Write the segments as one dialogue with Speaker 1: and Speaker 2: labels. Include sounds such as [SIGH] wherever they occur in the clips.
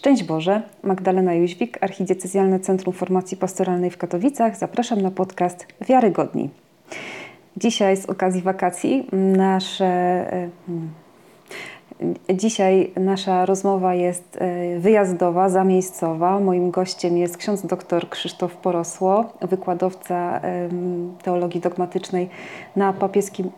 Speaker 1: Szczęść Boże, Magdalena Jóźwik, Archidiecezjalne Centrum Formacji Pastoralnej w Katowicach. Zapraszam na podcast Wiarygodni. Dzisiaj z okazji wakacji nasze, e, hmm, dzisiaj nasza rozmowa jest e, wyjazdowa, zamiejscowa. Moim gościem jest ksiądz dr Krzysztof Porosło, wykładowca teologii dogmatycznej na papieskim,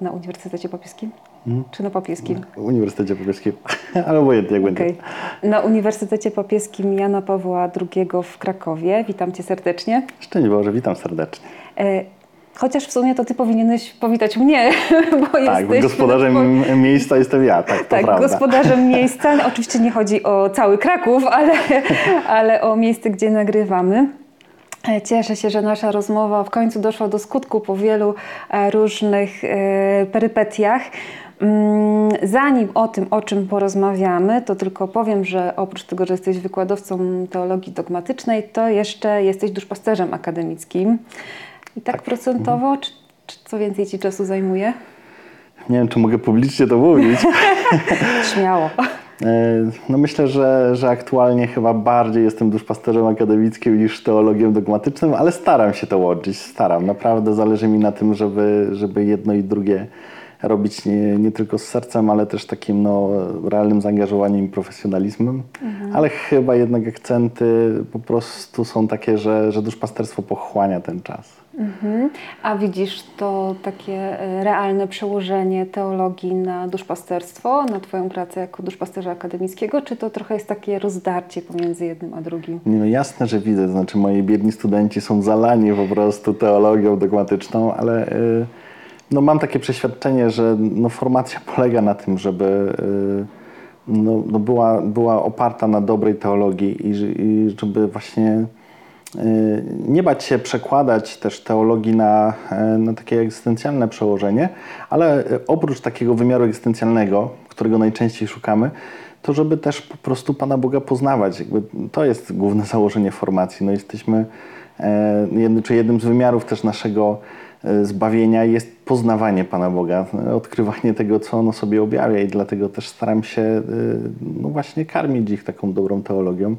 Speaker 1: na Uniwersytecie Papieskim? Hmm? Czy na papieskim?
Speaker 2: Na Uniwersytecie Papieskim, [LAUGHS] ale obojętnie jak okay. będzie.
Speaker 1: Na Uniwersytecie Papieskim Jana Pawła II w Krakowie. Witam Cię serdecznie.
Speaker 2: Szczęść Boże, witam serdecznie. E,
Speaker 1: chociaż w sumie to Ty powinieneś powitać mnie, [LAUGHS] bo
Speaker 2: tak, jesteś... gospodarzem po... miejsca jestem ja, tak, to
Speaker 1: Tak,
Speaker 2: prawda.
Speaker 1: gospodarzem [LAUGHS] miejsca. Oczywiście nie chodzi o cały Kraków, ale, ale o miejsce, gdzie nagrywamy. E, cieszę się, że nasza rozmowa w końcu doszła do skutku po wielu e, różnych perypetiach. Mm, zanim o tym, o czym porozmawiamy, to tylko powiem, że oprócz tego, że jesteś wykładowcą teologii dogmatycznej, to jeszcze jesteś duszpasterzem akademickim. I tak, tak. procentowo, czy, czy co więcej Ci czasu zajmuje?
Speaker 2: Nie wiem, czy mogę publicznie to mówić. [LAUGHS]
Speaker 1: Śmiało.
Speaker 2: E, no myślę, że, że aktualnie chyba bardziej jestem duszpasterzem akademickim niż teologiem dogmatycznym, ale staram się to łączyć, staram. Naprawdę zależy mi na tym, żeby, żeby jedno i drugie robić nie, nie tylko z sercem, ale też takim no, realnym zaangażowaniem i profesjonalizmem. Mhm. Ale chyba jednak akcenty po prostu są takie, że, że duszpasterstwo pochłania ten czas.
Speaker 1: Mhm. A widzisz to takie e, realne przełożenie teologii na duszpasterstwo, na Twoją pracę jako duszpasterza akademickiego, czy to trochę jest takie rozdarcie pomiędzy jednym a drugim?
Speaker 2: Nie, no jasne, że widzę. To znaczy moi biedni studenci są zalani po prostu teologią dogmatyczną, ale... Yy no mam takie przeświadczenie, że no formacja [LAUGHS] polega na tym, żeby y, no, no była, była oparta na dobrej teologii i, i żeby właśnie y, nie bać się przekładać też teologii na, e, na takie egzystencjalne przełożenie, ale oprócz takiego wymiaru egzystencjalnego, którego najczęściej szukamy, to żeby też po prostu Pana Boga poznawać. Jakby to jest główne [LAUGHS] założenie formacji. No jesteśmy, e, czy jednym z wymiarów też naszego zbawienia jest poznawanie Pana Boga, odkrywanie tego, co ono sobie objawia i dlatego też staram się e, no właśnie karmić ich taką dobrą teologią.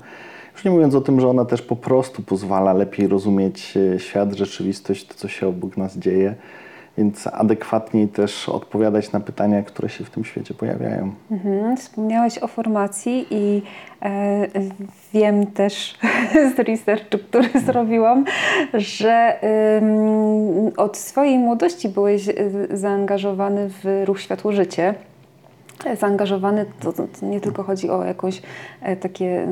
Speaker 2: Już nie mówiąc o tym, że ona też po prostu pozwala lepiej rozumieć e, świat, rzeczywistość, to co się obok nas dzieje więc adekwatniej też odpowiadać na pytania, które się w tym świecie pojawiają.
Speaker 1: Mhm. Wspomniałeś o formacji i e, wiem też [LAUGHS] z researchu, który zrobiłam, że y, od swojej młodości byłeś e, zaangażowany w ruch Światło-Życie zaangażowany, to, to, nie tylko chodzi o jakąś e, takie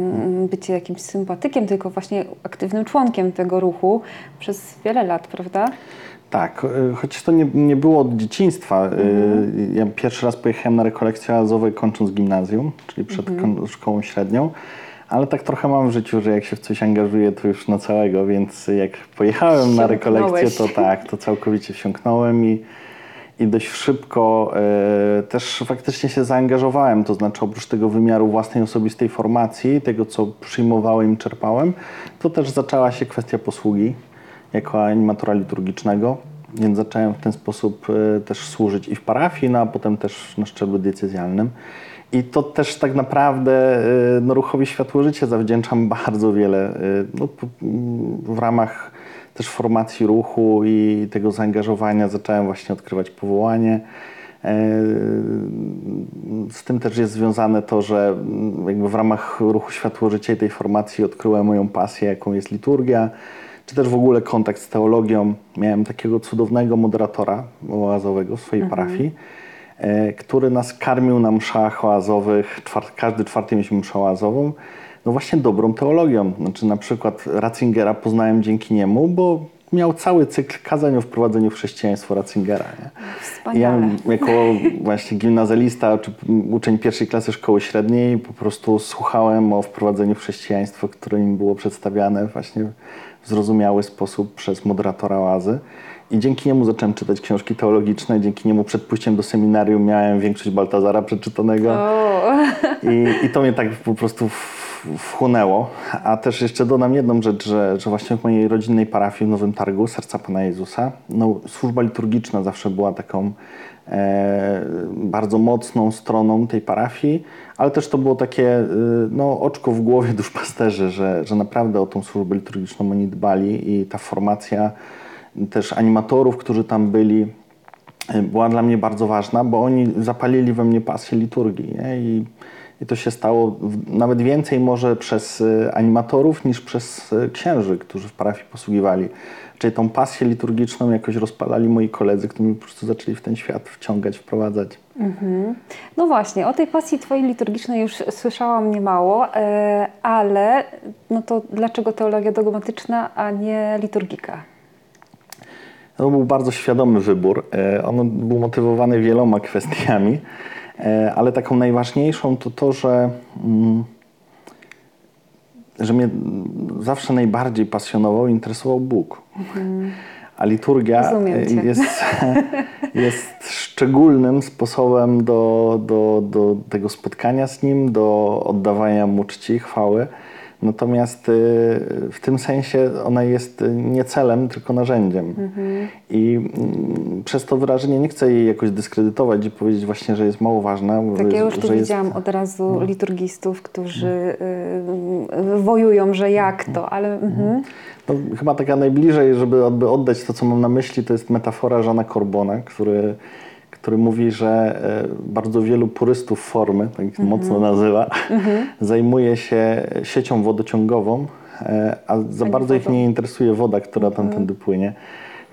Speaker 1: bycie jakimś sympatykiem, tylko właśnie aktywnym członkiem tego ruchu przez wiele lat, prawda?
Speaker 2: Tak, e, choć to nie, nie było od dzieciństwa. E, mhm. Ja pierwszy raz pojechałem na rekolekcje oazowe kończąc gimnazjum, czyli przed mhm. szkołą średnią. Ale tak trochę mam w życiu, że jak się w coś angażuję, to już na całego, więc jak pojechałem na rekolekcję, to tak, to całkowicie wsiąknąłem i, i dość szybko e, też faktycznie się zaangażowałem. To znaczy, oprócz tego wymiaru własnej osobistej formacji, tego co przyjmowałem i czerpałem, to też zaczęła się kwestia posługi jako animatora liturgicznego, więc zacząłem w ten sposób e, też służyć i w parafii, no a potem też na szczeblu decyzjalnym. I to też tak naprawdę e, no, ruchowi Światło Życie zawdzięczam [LAUGHS] bardzo wiele. E, no, w ramach też formacji ruchu i tego zaangażowania zacząłem właśnie odkrywać powołanie. Z tym też jest związane to, że jakby w ramach ruchu Światło Życie i tej formacji odkryłem moją pasję, jaką jest liturgia czy też w ogóle kontakt z teologią. Miałem takiego cudownego moderatora oazowego w swojej mhm. parafii, e, który nas karmił na mszach oazowych. Czwart, każdy czwarty mieliśmy mszę oazową. No właśnie dobrą teologią. Znaczy na przykład Ratzingera poznałem dzięki niemu, bo miał cały cykl kazań o wprowadzeniu w chrześcijaństwo Ratzingera. Nie?
Speaker 1: Wspaniale.
Speaker 2: Ja jako [LAUGHS] właśnie gimnazjalista czy uczeń pierwszej klasy szkoły średniej po prostu słuchałem o wprowadzeniu w chrześcijaństwo, które im było przedstawiane właśnie zrozumiały sposób przez moderatora oazy. I dzięki niemu zacząłem czytać książki teologiczne, dzięki niemu przed pójściem do seminarium miałem większość Baltazara przeczytanego. I, I to mnie tak po prostu wchłonęło. A też jeszcze dodam jedną rzecz, że, że właśnie w mojej rodzinnej parafii w Nowym Targu, Serca Pana Jezusa, no, służba liturgiczna zawsze była taką bardzo mocną stroną tej parafii, ale też to było takie no, oczko w głowie duszpasterzy, że, że naprawdę o tą służbę liturgiczną oni dbali i ta formacja też animatorów, którzy tam byli, była dla mnie bardzo ważna, bo oni zapalili we mnie pasję liturgii. Nie? I, I to się stało nawet więcej może przez e, animatorów niż przez e, księży, którzy w parafii posługiwali. Czyli tą pasję liturgiczną jakoś rozpalali moi koledzy, którzy po prostu zaczęli w ten świat wciągać, wprowadzać. Mhm.
Speaker 1: No właśnie, o tej pasji Twojej liturgicznej już słyszałam niemało, e, ale no to dlaczego teologia dogmatyczna, a nie liturgika?
Speaker 2: To był bardzo świadomy wybór. E, on był motywowany wieloma kwestiami, e, ale taką najważniejszą to to, że, mm, że mnie zawsze najbardziej pasjonował i interesował Bóg. A liturgia jest, [LAUGHS] jest szczególnym sposobem do, do, do tego spotkania z Nim, do oddawania Mu czci i chwały. Natomiast y, w tym sensie ona jest nie celem, tylko narzędziem. Mhm. I mm, przez to wyrażenie nie chcę jej jakoś dyskredytować i powiedzieć właśnie, że jest mało ważna.
Speaker 1: Tak,
Speaker 2: ja
Speaker 1: już tu widziałam jest... od razu no. liturgistów, którzy no. wojują, że jak to, ale... Mhm. mhm.
Speaker 2: No, chyba taka najbliżej, żeby oddać to, co mam na myśli, to jest metafora Żana Corbona, który który mówi, że e, bardzo wielu purystów formy, tak -hmm. mocno nazywa, -hmm. [LAUGHS] zajmuje się siecią wodociągową, e, a za a bardzo ich nie interesuje woda, która tamtędy mm -hmm. płynie.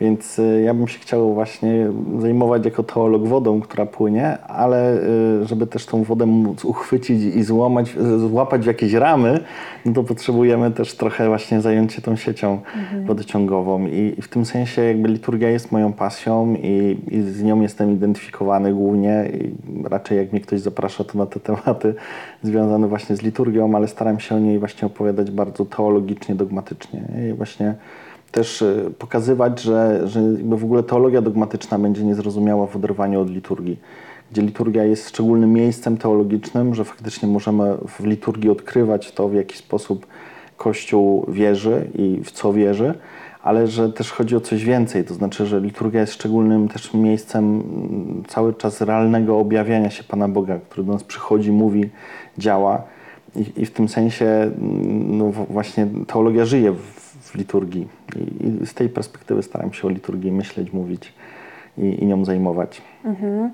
Speaker 2: Więc y, ja bym się chciał właśnie zajmować jako teolog wodą, która płynie, ale y, żeby też tą wodę móc uchwycić i złamać, złapać w jakieś ramy, no to potrzebujemy też trochę właśnie zająć się tą siecią mhm. wodociągową. I, I, w tym sensie jakby liturgia jest moją pasją i, i z nią jestem identyfikowany głównie. I raczej jak mnie ktoś zaprasza, to na te tematy związane właśnie z liturgią, ale staram się o niej właśnie opowiadać bardzo teologicznie, dogmatycznie. I właśnie też e, pokazywać, że, że w ogóle teologia dogmatyczna będzie niezrozumiała w oderwaniu od liturgii, gdzie liturgia jest szczególnym miejscem teologicznym, że faktycznie możemy w liturgii odkrywać to, w jaki sposób Kościół wierzy i w co wierzy, ale że też chodzi o coś więcej, to znaczy, że liturgia jest szczególnym też miejscem mm, cały czas realnego objawiania się Pana Boga, który do nas przychodzi, mówi, działa. I, i w tym sensie mm, no, właśnie teologia żyje w, liturgii. I, I, z tej perspektywy staram się o liturgii myśleć, mówić i, i nią zajmować. Mhm.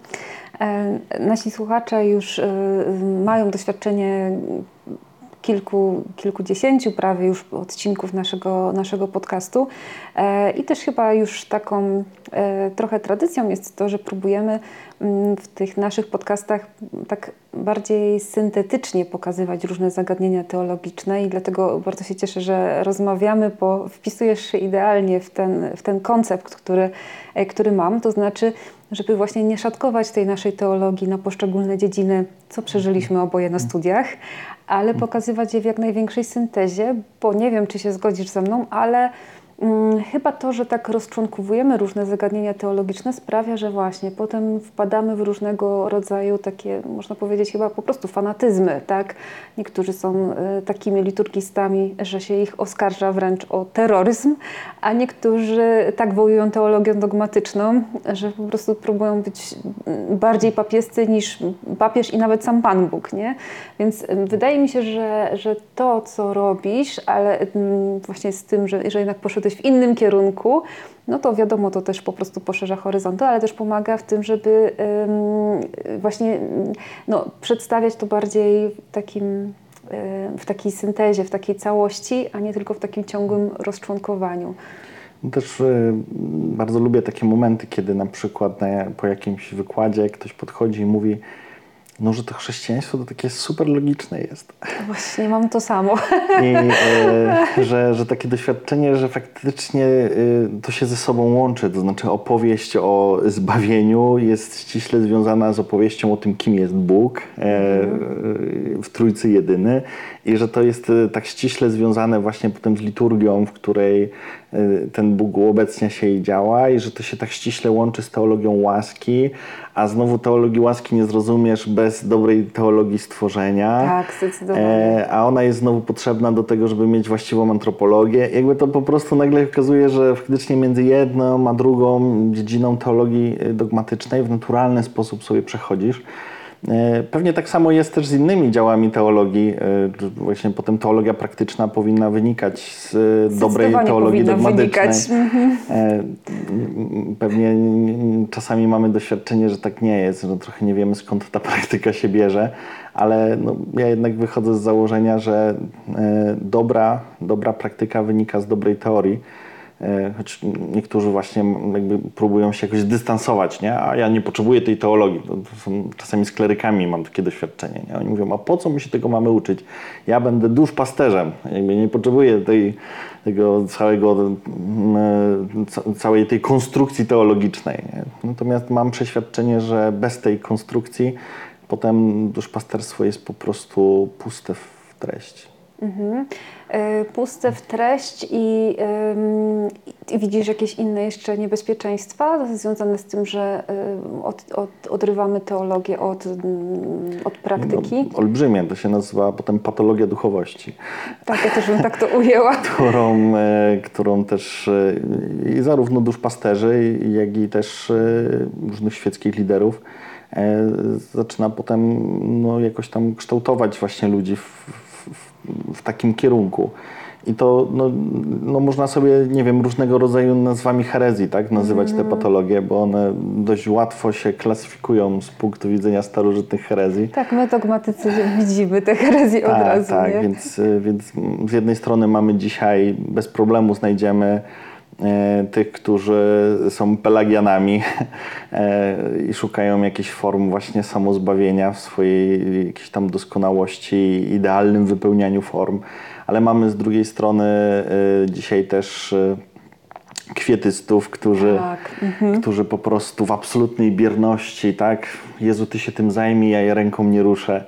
Speaker 1: E, nasi słuchacze już e, mają doświadczenie kilku, kilkudziesięciu prawie już odcinków naszego, naszego podcastu. E, i też chyba już taką e, trochę tradycją jest to, że próbujemy mm, w tych naszych podcastach tak bardziej syntetycznie pokazywać różne zagadnienia teologiczne i dlatego bardzo się cieszę, że rozmawiamy, bo wpisujesz się idealnie w ten, w ten koncept, który, e, który mam, to znaczy żeby właśnie nie szatkować tej naszej teologii na poszczególne dziedziny, co przeżyliśmy oboje na studiach, ale pokazywać je w jak największej syntezie, bo nie wiem, czy się zgodzisz ze mną, ale chyba to, że tak rozczłonkowujemy różne zagadnienia teologiczne sprawia, że właśnie potem wpadamy w różnego rodzaju takie, można powiedzieć chyba po prostu fanatyzmy, tak? Niektórzy są y, takimi liturgistami, że się ich oskarża wręcz o terroryzm, a niektórzy tak wołują teologią dogmatyczną, że po prostu próbują być mm, bardziej papiescy niż papież i nawet sam Pan Bóg, nie? Więc wydaje mi się, że, że to, co robisz, ale y, właśnie z tym, że, że jednak poszedłeś w innym kierunku, no to wiadomo, to też po prostu poszerza horyzonty, ale też pomaga w tym, żeby właśnie no, przedstawiać to bardziej w takim w takiej syntezie, w takiej całości, a nie tylko w takim ciągłym rozczłonkowaniu.
Speaker 2: Też y, bardzo lubię takie momenty, kiedy na przykład na, po jakimś wykładzie ktoś podchodzi i mówi no, że to chrześcijaństwo to takie super logiczne jest.
Speaker 1: Właśnie, mam to samo.
Speaker 2: I e, że, że takie doświadczenie, że faktycznie e, to się ze sobą łączy, to znaczy opowieść o zbawieniu jest ściśle związana z opowieścią o tym, kim jest Bóg e, w Trójcy Jedyny i że to jest e, tak ściśle związane właśnie potem z liturgią, w której e, ten Bóg uobecnia się i działa i że to się tak ściśle łączy z teologią łaski, a znowu teologii łaski nie zrozumiesz bez bez dobrej teologii stworzenia.
Speaker 1: Tak, zdecydowanie.
Speaker 2: a ona jest znowu potrzebna do tego, żeby mieć właściwą antropologię. Jakby to po prostu nagle okazuje, że faktycznie między jedną a drugą dziedziną teologii dogmatycznej w naturalny sposób sobie przechodzisz. E, pewnie tak samo jest też z innymi działami teologii. E, właśnie potem teologia praktyczna powinna wynikać z e, dobrej teologii dogmatycznej. Mhm. Pewnie czasami mamy doświadczenie, że tak nie jest, że trochę nie wiemy skąd ta praktyka się bierze, ale no, ja jednak wychodzę z założenia, że dobra, dobra praktyka wynika z dobrej teorii. E, choć niektórzy właśnie jakby próbują się jakoś dystansować, nie? a ja nie potrzebuję tej teologii. To, są, czasami z klerykami mam takie doświadczenie. Nie? Oni mówią, a po co my się tego mamy uczyć? Ja będę duszpasterzem, jakby nie potrzebuję tej, tego całego, całej tej konstrukcji teologicznej. Nie? Natomiast mam przeświadczenie, że bez tej konstrukcji potem duszpasterstwo jest po prostu puste w treści. Mhm.
Speaker 1: E, puste w treść i, i, widzisz jakieś inne jeszcze niebezpieczeństwa związane z tym, że e, od, od, odrywamy teologię od, od praktyki?
Speaker 2: No, olbrzymie, to się nazywa potem patologia duchowości.
Speaker 1: Tak, ja też bym tak to ujęła. [LAUGHS]
Speaker 2: którą, e, którą też i zarówno duszpasterzy, jak i też różnych świeckich liderów zaczyna potem no, jakoś tam kształtować właśnie ludzi w, w takim kierunku. I to no, no można sobie, nie wiem, różnego rodzaju nazwami herezji tak, nazywać te mhm. patologie, bo one dość łatwo się klasyfikują z punktu widzenia starożytnych herezji.
Speaker 1: Tak, my dogmatycy widzimy te herezje
Speaker 2: tak,
Speaker 1: od razu.
Speaker 2: Tak, Więc, więc z jednej strony mamy dzisiaj, bez problemu znajdziemy tych, którzy są pelagianami [LAUGHS] e, i szukają jakichś form właśnie samozbawienia w swojej jakiejś tam doskonałości, idealnym wypełnianiu form. Ale mamy z drugiej strony y, dzisiaj też kwietystów, którzy, tak. mhm. którzy po prostu w absolutnej bierności, tak, Jezu, Ty się tym zajmij, ja je ręką nie ruszę.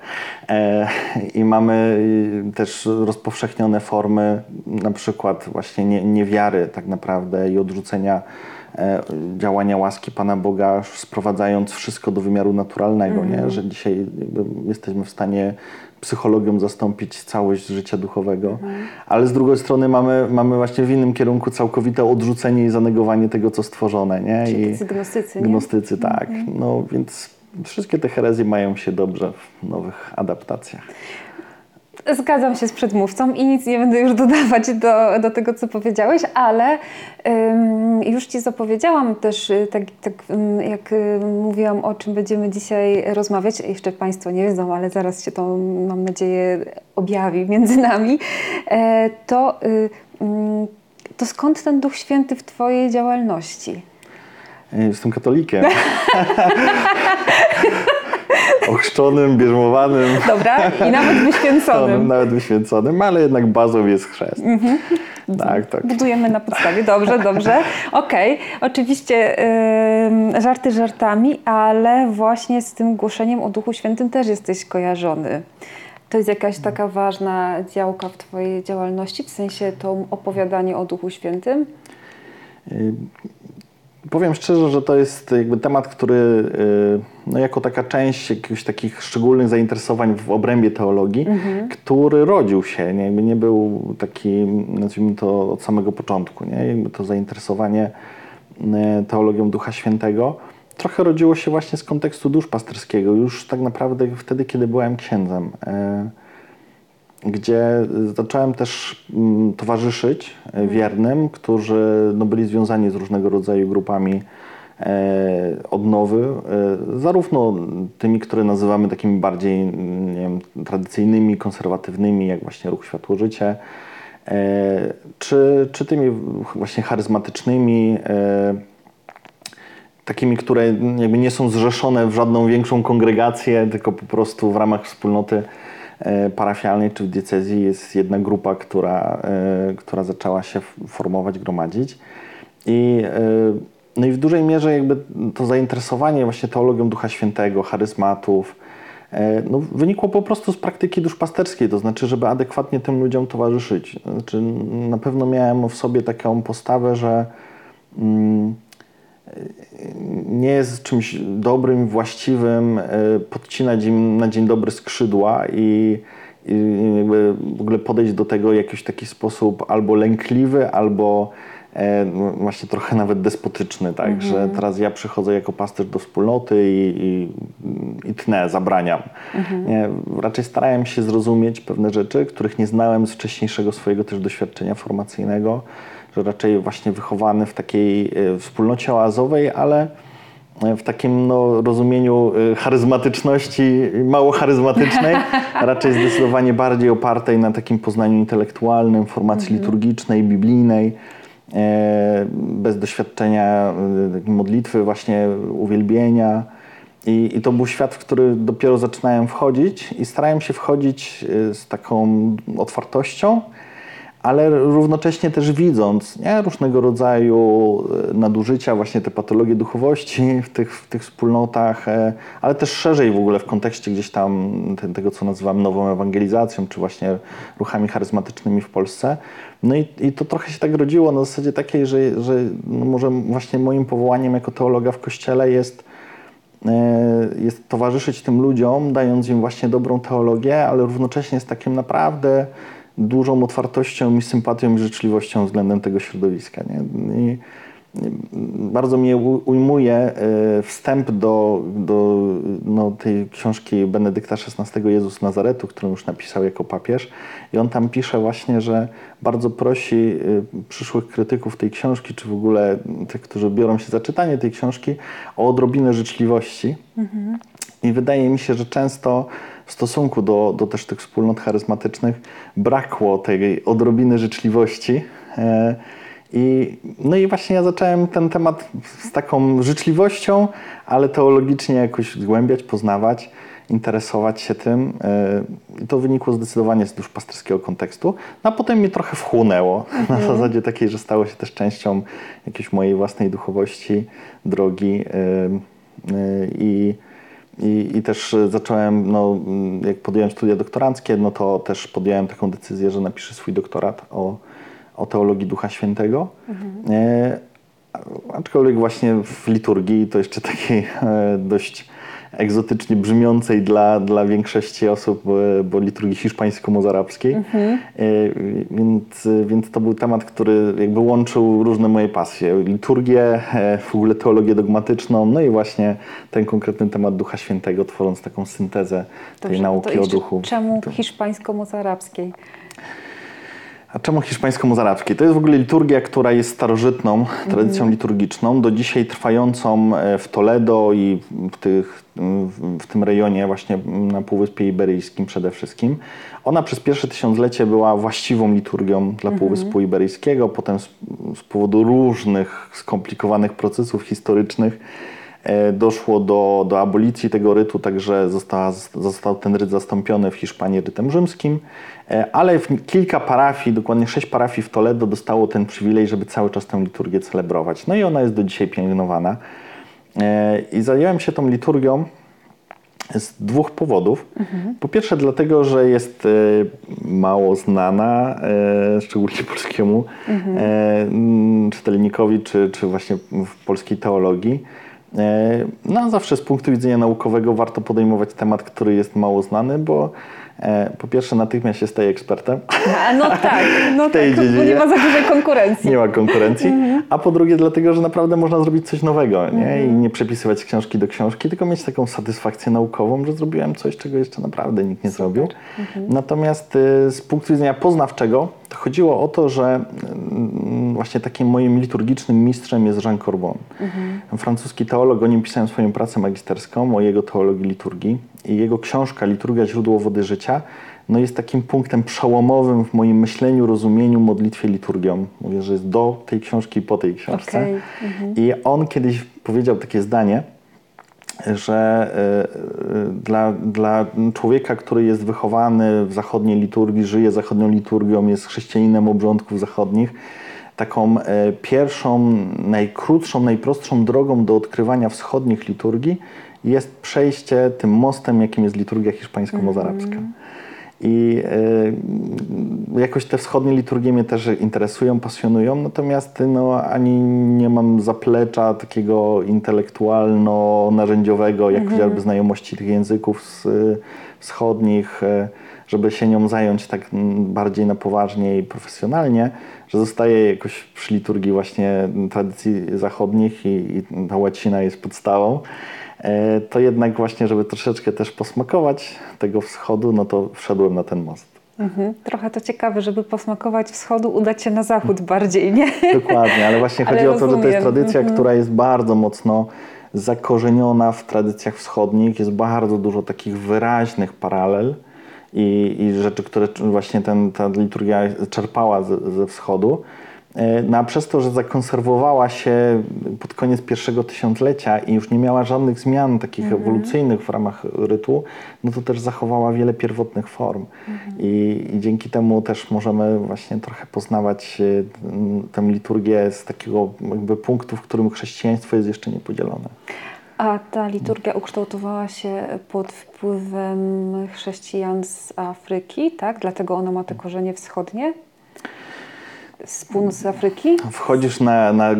Speaker 2: E, I mamy y, też rozpowszechnione formy na przykład właśnie nie, niewiary tak naprawdę i odrzucenia e, działania łaski Pana Boga, sprowadzając wszystko do wymiaru naturalnego, nie? Mhm. że dzisiaj jesteśmy w stanie psychologią zastąpić całość życia duchowego, mhm. ale z drugiej strony mamy, mamy właśnie w innym kierunku całkowite odrzucenie i zanegowanie tego, co stworzone. Nie?
Speaker 1: I gnostycy,
Speaker 2: nie? Gnostycy, tak. Mhm. No więc wszystkie te herezje mają się dobrze w nowych adaptacjach.
Speaker 1: Zgadzam się z przedmówcą i nic nie będę już [LAUGHS] dodawać do, do tego, co powiedziałeś, ale ym, już Ci zapowiedziałam też, y, tak, tak jak y, mówiłam, o czym będziemy dzisiaj rozmawiać. Jeszcze Państwo nie wiedzą, ale zaraz się to, mam nadzieję, objawi między nami. E, to, y, to skąd ten Duch Święty w Twojej działalności?
Speaker 2: Jestem katolikiem. [LAUGHS] [LAUGHS] ochrzczonym, bierzmowanym.
Speaker 1: Dobra, i nawet wyświęconym. [LAUGHS]
Speaker 2: nawet wyświęconym, ale jednak bazą jest chrzest. Mhm.
Speaker 1: Tak, tak. Budujemy na podstawie, dobrze, dobrze. Okej, okay. oczywiście yy, żarty żartami, ale właśnie z tym głoszeniem o Duchu Świętym też jesteś kojarzony. To jest jakaś taka ważna działka w Twojej działalności, w sensie to opowiadanie o Duchu Świętym?
Speaker 2: Powiem szczerze, że to jest jakby temat, który y, no jako taka część jakichś takich szczególnych zainteresowań w obrębie teologii, mhm. który rodził się, nie, jakby nie był taki, nazwijmy to od samego początku, nie? Jakby to zainteresowanie y, teologią Ducha Świętego trochę rodziło się właśnie z kontekstu duszpasterskiego, już tak naprawdę wtedy, kiedy byłem księdzem. Y, gdzie zacząłem też mm, towarzyszyć e, mhm. wiernym, którzy no, byli związani z różnego rodzaju grupami e, odnowy, e, zarówno tymi, które nazywamy takimi bardziej nie wiem, tradycyjnymi, konserwatywnymi, jak właśnie Ruch Światło Życie, czy, czy tymi właśnie charyzmatycznymi, takimi, które jakby nie są zrzeszone w żadną większą kongregację, tylko po prostu w ramach wspólnoty E, parafialnej czy w diecezji jest jedna grupa, która, e, która zaczęła się formować, gromadzić. I, e, no i w dużej mierze jakby to zainteresowanie właśnie teologią Ducha Świętego, charyzmatów, no, wynikło po prostu z praktyki duszpasterskiej, to znaczy, żeby adekwatnie tym ludziom towarzyszyć. Znaczy, na pewno miałem w sobie taką postawę, że mm, nie jest czymś dobrym, właściwym podcinać im na dzień dobry skrzydła i, i jakby w ogóle podejść do tego w jakiś taki sposób albo lękliwy, albo E, no, właśnie trochę nawet despotyczny, tak, mhm. że teraz ja przychodzę jako pasterz do wspólnoty i, i, i tnę, zabraniam. Mhm. Nie, raczej starałem się zrozumieć pewne rzeczy, których nie znałem z wcześniejszego swojego też doświadczenia formacyjnego, raczej właśnie wychowany w takiej e, wspólnocie oazowej, ale w takim no, rozumieniu e, charyzmatyczności, mało charyzmatycznej, [LAUGHS] raczej zdecydowanie bardziej opartej na takim poznaniu intelektualnym, formacji mhm. liturgicznej, biblijnej. E, bez doświadczenia e, modlitwy, właśnie uwielbienia. I, I, to był świat, w który dopiero zaczynałem wchodzić i starałem się wchodzić e, z taką otwartością, ale równocześnie też widząc nie, różnego rodzaju nadużycia, właśnie te patologie duchowości w tych, w tych wspólnotach, ale też szerzej w ogóle w kontekście gdzieś tam tego, co nazywam nową ewangelizacją, czy właśnie ruchami charyzmatycznymi w Polsce. No i, i to trochę się tak rodziło na zasadzie takiej, że, że no może właśnie moim powołaniem jako teologa w Kościele jest, e, jest towarzyszyć tym ludziom, dając im właśnie dobrą teologię, ale równocześnie z takim naprawdę dużą otwartością i sympatią i życzliwością względem tego środowiska. Nie? I, bardzo mnie ujmuje e, wstęp do, do no, tej książki Benedykta XVI Jezus Nazaretu, którą już napisał jako papież. I on tam pisze właśnie, że bardzo prosi e, przyszłych krytyków tej książki, czy w ogóle tych, którzy biorą się za czytanie tej książki, o odrobinę życzliwości. Mhm. I wydaje mi się, że często w stosunku do, do też tych wspólnot charyzmatycznych brakło tej odrobiny życzliwości. E, i, no i właśnie ja zacząłem ten temat z taką życzliwością, ale teologicznie jakoś zgłębiać, poznawać, interesować się tym. E, I to wynikło zdecydowanie z duszpasterskiego kontekstu. No a potem mnie trochę wchłonęło mhm. na zasadzie takiej, że stało się też częścią jakiejś mojej własnej duchowości, drogi. E, I, i, I, też zacząłem, no, jak podjąłem studia doktoranckie, no to też podjąłem taką decyzję, że napiszę swój doktorat o o teologii Ducha Świętego. Mhm. E, aczkolwiek właśnie w liturgii to jeszcze [LAUGHS] takiej e, dość egzotycznie brzmiącej dla, dla większości osób, bo liturgii hiszpańsko-mozarabskiej. Mhm. E, więc, więc to był temat, który jakby łączył różne moje pasje. Liturgię, e, w ogóle teologię dogmatyczną, no i właśnie ten konkretny temat Ducha Świętego, tworząc taką syntezę Dobrze, tej nauki o duchu.
Speaker 1: Czemu hiszpańsko-mozarabskiej?
Speaker 2: A czemu hiszpańsko-mozarabskiej? To jest w ogóle liturgia, która jest starożytną tradycją mm. liturgiczną, do dzisiaj trwającą e, w Toledo i w, tych, w tym rejonie właśnie na Półwyspie Iberyjskim przede wszystkim. Ona przez pierwsze tysiąclecie była właściwą liturgią dla mm -hmm. Półwyspu Iberyjskiego, potem z, z powodu różnych skomplikowanych procesów historycznych doszło do, do abolicji tego rytu, także została, został ten ryt zastąpiony w Hiszpanii rytem rzymskim, e, ale kilka parafii, dokładnie sześć parafii w Toledo dostało ten przywilej, żeby cały czas tę liturgię celebrować. No i ona jest do dzisiaj pielęgnowana. E, I zająłem się tą liturgią z dwóch powodów. Mhm. Po pierwsze dlatego, że jest mało znana, szczególnie [LAUGHS] polskiemu mhm. czytelnikowi, czy, czy właśnie w polskiej teologii. E, no, zawsze z punktu widzenia naukowego warto podejmować temat, który jest mało znany, bo e, po pierwsze natychmiast się staje ekspertem.
Speaker 1: A, no [LAUGHS] tak, no tak, bo nie ma za dużej konkurencji.
Speaker 2: Nie ma konkurencji. Mhm. A po drugie dlatego, że naprawdę można zrobić coś nowego nie? i mhm. nie przepisywać książki do książki, tylko mieć taką satysfakcję naukową, że zrobiłem coś, czego jeszcze naprawdę nikt nie zrobił. Mhm. Natomiast y, z punktu widzenia poznawczego chodziło o to, że mm, właśnie takim moim liturgicznym mistrzem jest Jean Corbon. Mhm. Francuski teolog, o nim pisałem swoją pracę magisterską o jego teologii liturgii i jego książka Liturgia źródło wody życia no jest takim punktem przełomowym w moim myśleniu, rozumieniu, modlitwie, liturgią. Mówię, że jest do tej książki i po tej książce. Okay. Mhm. I on kiedyś powiedział takie zdanie, że y, y, dla, dla człowieka, który jest wychowany w zachodniej liturgii, żyje zachodnią liturgią, jest chrześcijaninem obrządków zachodnich, taką e, pierwszą, najkrótszą, najprostszą drogą do odkrywania wschodnich liturgii jest przejście tym mostem, jakim jest liturgia hiszpańsko-mozarabska. Mm. I y, jakoś te wschodnie liturgie mnie też interesują, pasjonują, natomiast no, ani nie mam zaplecza takiego intelektualno-narzędziowego, jak
Speaker 1: Mhm.
Speaker 2: chociażby znajomości tych języków wschodnich, y, żeby się nią zająć tak bardziej na poważnie i profesjonalnie, że zostaję jakoś przy liturgii właśnie tradycji zachodnich i, i ta łacina jest podstawą. E, to jednak właśnie, żeby troszeczkę też posmakować tego wschodu, no to wszedłem na ten most.
Speaker 1: Mhm. Trochę to ciekawe, żeby posmakować wschodu, udać się na zachód [LAUGHS] bardziej, nie?
Speaker 2: Dokładnie, ale właśnie
Speaker 1: Ale
Speaker 2: chodzi o to, że to jest tradycja,
Speaker 1: Mhm.
Speaker 2: która jest bardzo mocno zakorzeniona w tradycjach wschodnich. Jest bardzo dużo takich wyraźnych paralel i, i rzeczy, które właśnie ten, ta liturgia czerpała ze, ze wschodu. E, No a przez to, że zakonserwowała się pod koniec pierwszego tysiąclecia i już nie miała żadnych zmian takich ewolucyjnych w ramach rytu, no to też zachowała wiele pierwotnych form. I, I dzięki temu też możemy właśnie trochę poznawać e, tę liturgię z takiego jakby punktu, w którym chrześcijaństwo jest jeszcze niepodzielone.
Speaker 1: A ta liturgia ukształtowała się pod wpływem chrześcijan z Afryki, tak? Dlatego ona ma te korzenie wschodnie? Z północy Afryki?
Speaker 2: Wchodzisz na, na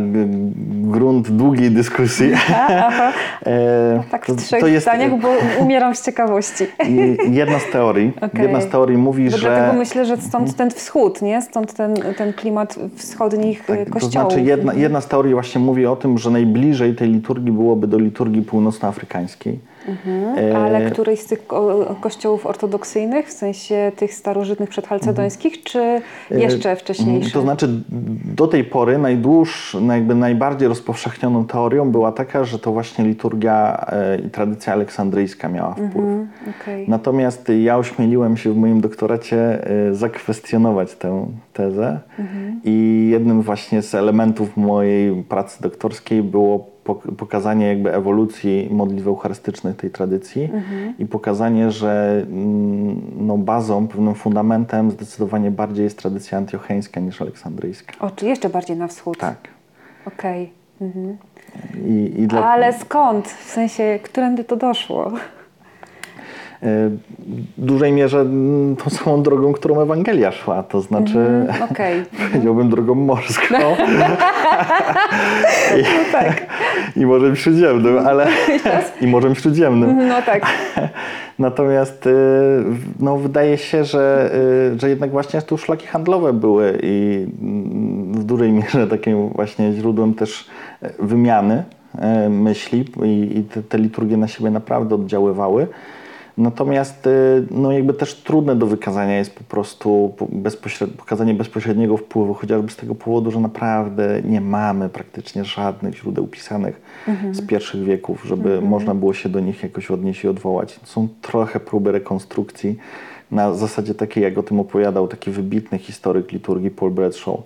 Speaker 2: grunt długiej dyskusji.
Speaker 1: Aha. [LAUGHS]
Speaker 2: E,
Speaker 1: Tak
Speaker 2: to-
Speaker 1: w trzech
Speaker 2: to jest
Speaker 1: zdaniach, bo umieram z ciekawości. [LAUGHS]
Speaker 2: jedna z teorii.
Speaker 1: Okej.
Speaker 2: Jedna z teorii mówi,
Speaker 1: Bo
Speaker 2: że...
Speaker 1: dlatego myślę, że stąd ten wschód, nie? Stąd ten, ten klimat wschodnich
Speaker 2: Tak, to
Speaker 1: kościołów.
Speaker 2: znaczy jedna, jedna z teorii właśnie mówi o tym, że najbliżej tej liturgii byłoby do liturgii północnoafrykańskiej. E,
Speaker 1: Ale któryś z tych ko- kościołów ortodoksyjnych, w sensie tych starożytnych przedchalcedońskich, czy jeszcze wcześniejszych?
Speaker 2: To znaczy do tej pory najdłuż, no jakby najbardziej rozpowszechnioną teorią była taka, że to właśnie liturgia e, i tradycja aleksandryjska miała wpływ.
Speaker 1: Mhm, okej.
Speaker 2: Natomiast ja ośmieliłem się w moim doktoracie e, zakwestionować tę tezę
Speaker 1: Mhm.
Speaker 2: i jednym właśnie z elementów mojej pracy doktorskiej było pokazanie jakby ewolucji modlitw eucharystycznych tej tradycji
Speaker 1: Mhm.
Speaker 2: i pokazanie, że mm, no, bazą, pewnym fundamentem zdecydowanie bardziej jest tradycja antiocheńska niż aleksandryjska.
Speaker 1: O, czy jeszcze bardziej na wschód?
Speaker 2: Tak.
Speaker 1: Okej. Mhm.
Speaker 2: I, i dla...
Speaker 1: Ale skąd? W sensie, którędy to doszło?
Speaker 2: W dużej mierze mm, tą samą drogą, którą Ewangelia szła, to znaczy
Speaker 1: Mhm, [LAUGHS] Okej.
Speaker 2: powiedziałbym drogą morską [LAUGHS] I,
Speaker 1: No tak.
Speaker 2: i Morzem Śródziemnym, ale [LAUGHS] i Morzem Śródziemnym.
Speaker 1: No tak.
Speaker 2: Natomiast y, no, wydaje się, że, y, że jednak właśnie tu szlaki handlowe były i mm, w dużej mierze takim właśnie źródłem też e, wymiany e, myśli i, i te, te liturgie na siebie naprawdę oddziaływały. Natomiast y, no jakby też trudne do wykazania jest po prostu pokazanie bezpośredniego wpływu, chociażby z tego powodu, że naprawdę nie mamy praktycznie żadnych źródeł pisanych z pierwszych wieków, żeby można było się do nich jakoś odnieść i odwołać. Są trochę próby rekonstrukcji na zasadzie takiej, jak o tym opowiadał taki wybitny historyk liturgii Paul Bradshaw,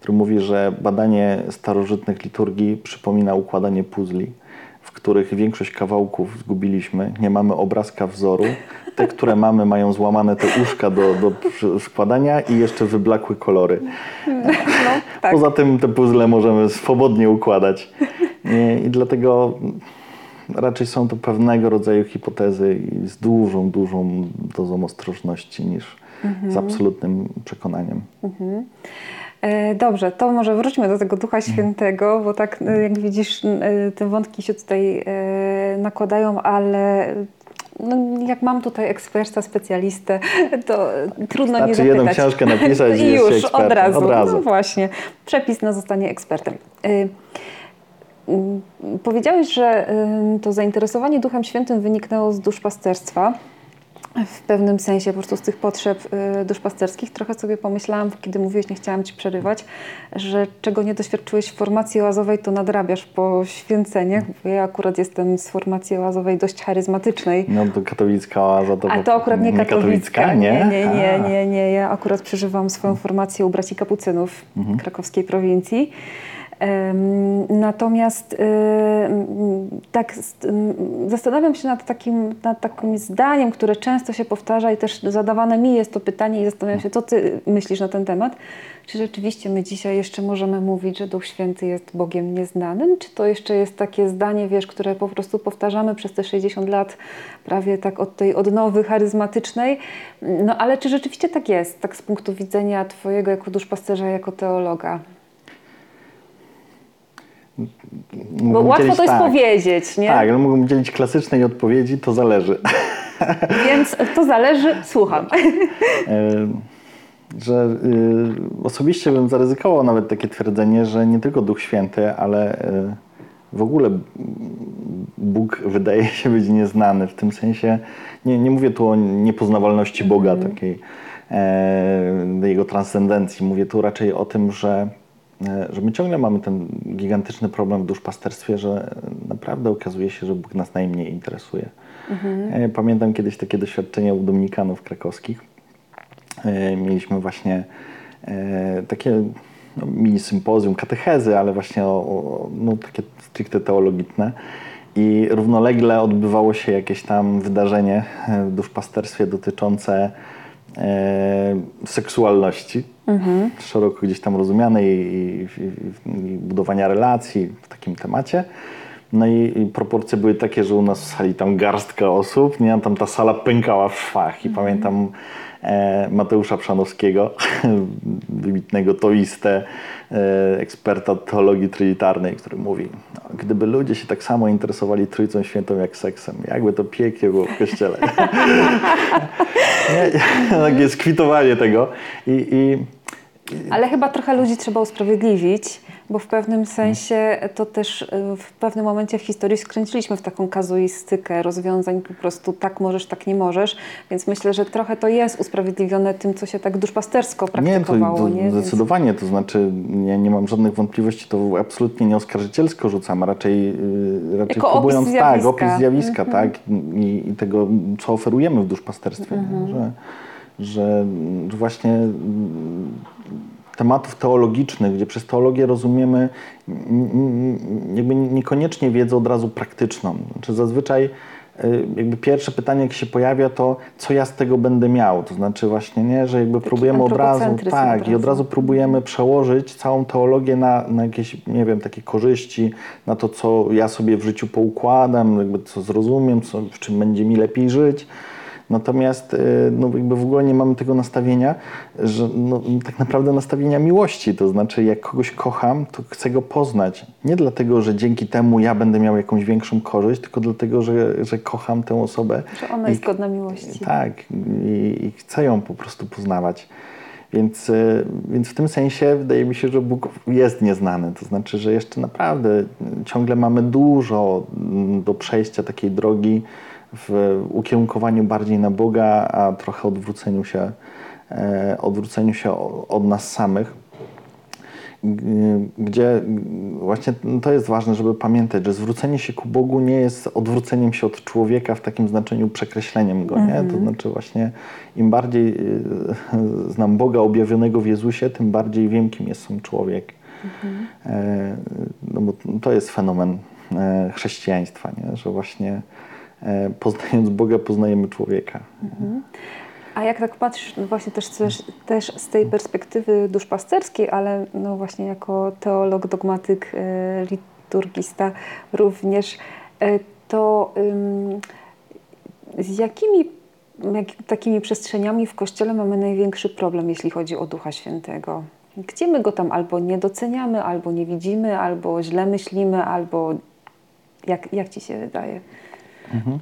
Speaker 2: który mówi, że badanie starożytnych liturgii przypomina układanie puzli których większość kawałków zgubiliśmy, nie mamy obrazka wzoru. Te, które mamy, mają złamane te uszka do, do składania i jeszcze wyblakłe kolory.
Speaker 1: No, tak.
Speaker 2: Poza tym te puzzle możemy swobodnie układać. I, I dlatego raczej są to pewnego rodzaju hipotezy i z dużą, dużą dozą ostrożności niż z absolutnym przekonaniem.
Speaker 1: E, Dobrze, to może wróćmy do tego Ducha
Speaker 2: Mhm.
Speaker 1: Świętego, bo tak e, jak widzisz, e, te wątki się tutaj e, nakładają, ale no, jak mam tutaj eksperta, specjalistę, to trudno nie
Speaker 2: Wystarczy
Speaker 1: zapytać.
Speaker 2: jedną książkę napisać [LAUGHS] i jest
Speaker 1: już,
Speaker 2: ekspertem.
Speaker 1: od razu.
Speaker 2: Od razu.
Speaker 1: No właśnie, przepis na zostanie ekspertem. E, Powiedziałeś, że to zainteresowanie Duchem Świętym wyniknęło z duszpasterstwa. W pewnym sensie po prostu z tych potrzeb y, duszpasterskich. Trochę sobie pomyślałam, kiedy mówiłeś, nie chciałam Ci przerywać, że czego nie doświadczyłeś w formacji oazowej, to nadrabiasz po święceniach. Bo ja akurat jestem z formacji oazowej dość charyzmatycznej.
Speaker 2: No to katolicka oaza to
Speaker 1: A to akurat nie katolicka.
Speaker 2: nie?
Speaker 1: Nie, nie, nie, nie, nie. Ja akurat przeżywam swoją formację u braci kapucynów
Speaker 2: Mhm.
Speaker 1: krakowskiej prowincji. Natomiast tak zastanawiam się nad takim, nad takim zdaniem, które często się powtarza i też zadawane mi jest to pytanie i zastanawiam się, co ty myślisz na ten temat. Czy rzeczywiście my dzisiaj jeszcze możemy mówić, że Duch Święty jest Bogiem nieznanym? Czy to jeszcze jest takie zdanie, wiesz, które po prostu powtarzamy przez te 60 lat, prawie tak od tej odnowy charyzmatycznej? No ale czy rzeczywiście tak jest, tak z punktu widzenia Twojego jako duszpasterza, jako teologa? Bo łatwo to jest tak. powiedzieć, nie?
Speaker 2: Tak, ale mógłbym dzielić klasycznej odpowiedzi, to zależy. [LAUGHS]
Speaker 1: Więc to zależy, słucham.
Speaker 2: E, że y, osobiście bym zaryzykował nawet takie twierdzenie, że nie tylko Duch Święty, ale y, w ogóle Bóg wydaje się być nieznany. W tym sensie, nie, nie mówię tu o niepoznawalności Boga, mm. takiej e, jego transcendencji. Mówię tu raczej o tym, że, że my ciągle mamy ten gigantyczny problem w duszpasterstwie, że naprawdę okazuje się, że Bóg nas najmniej interesuje. Mm -hmm. Pamiętam kiedyś takie doświadczenie u dominikanów krakowskich E, mieliśmy właśnie e, takie no, mini sympozjum, katechezy, ale właśnie o, o, no, takie stricte teologiczne. I równolegle odbywało się jakieś tam wydarzenie w duszpasterstwie dotyczące e, seksualności, mhm. szeroko gdzieś tam rozumianej i, i, i, budowania relacji w takim temacie. No i, proporcje były takie, że u nas w sali tam garstka osób, nie? Tam ta sala pękała w szwach i mhm. pamiętam Mateusza Przanowskiego, [LAUGHS] wybitnego toistę, e, eksperta teologii trylitarnej, który mówi, no, gdyby ludzie się tak samo interesowali Trójcą Świętą jak seksem, jakby to pięknie było w Kościele. [LAUGHS] [LAUGHS] Takie skwitowanie tego. I, i,
Speaker 1: Ale chyba trochę ludzi trzeba usprawiedliwić, bo w pewnym sensie to też y, w pewnym momencie w historii skręciliśmy w taką kazuistykę rozwiązań, po prostu tak możesz, tak nie możesz, więc myślę, że trochę to jest usprawiedliwione tym, co się tak duszpastersko praktykowało.
Speaker 2: Nie, to, to zdecydowanie, więc... to znaczy nie, nie mam żadnych wątpliwości, to absolutnie nie oskarżycielsko rzucam, raczej, y, raczej
Speaker 1: jako próbując, opis
Speaker 2: tak, opis zjawiska, mm -hmm. tak, i, i, tego, co oferujemy w duszpasterstwie, mm -hmm. że, że właśnie tematów teologicznych, gdzie przez teologię rozumiemy jakby niekoniecznie wiedzę od razu praktyczną. Znaczy zazwyczaj y, jakby pierwsze pytanie, jak się pojawia, to co ja z tego będę miał? To znaczy właśnie, nie, że jakby Taki próbujemy od razu, tak, i od razu próbujemy przełożyć całą teologię na, na jakieś, nie wiem, takie korzyści, na to, co ja sobie w życiu poukładam, jakby co zrozumiem, co, w czym będzie mi lepiej żyć. Natomiast y, no, jakby w ogóle nie mamy tego nastawienia, że no, tak naprawdę nastawienia miłości. To znaczy, jak kogoś kocham, to chcę go poznać. Nie dlatego, że dzięki temu ja będę miał jakąś większą korzyść, tylko dlatego, że, że kocham tę osobę.
Speaker 1: Że ona jest godna miłości.
Speaker 2: Tak, i, i chcę ją po prostu poznawać. Więc, y, więc w tym sensie wydaje mi się, że Bóg jest nieznany. To znaczy, że jeszcze naprawdę ciągle mamy dużo mm, do przejścia takiej drogi w ukierunkowaniu bardziej na Boga, a trochę odwróceniu się, e, odwróceniu się od nas samych. Gdzie właśnie to jest ważne, żeby pamiętać, że zwrócenie się ku Bogu nie jest odwróceniem się od człowieka w takim znaczeniu przekreśleniem go. Nie? To mhm. znaczy, właśnie im bardziej e, znam Boga objawionego w Jezusie, tym bardziej wiem, kim jest sam człowiek. Mhm. E, no bo to jest fenomen chrześcijaństwa, nie? że właśnie poznając Boga, poznajemy człowieka. Mhm.
Speaker 1: A jak tak patrzysz, no właśnie też, też, z tej perspektywy duszpasterskiej, ale no właśnie jako teolog, dogmatyk, e, liturgista również, e, to z jakimi jak, takimi przestrzeniami w Kościele mamy największy problem, jeśli chodzi o Ducha Świętego? Gdzie my go tam albo nie doceniamy, albo nie widzimy, albo źle myślimy, albo jak, jak Ci się wydaje? Mhm.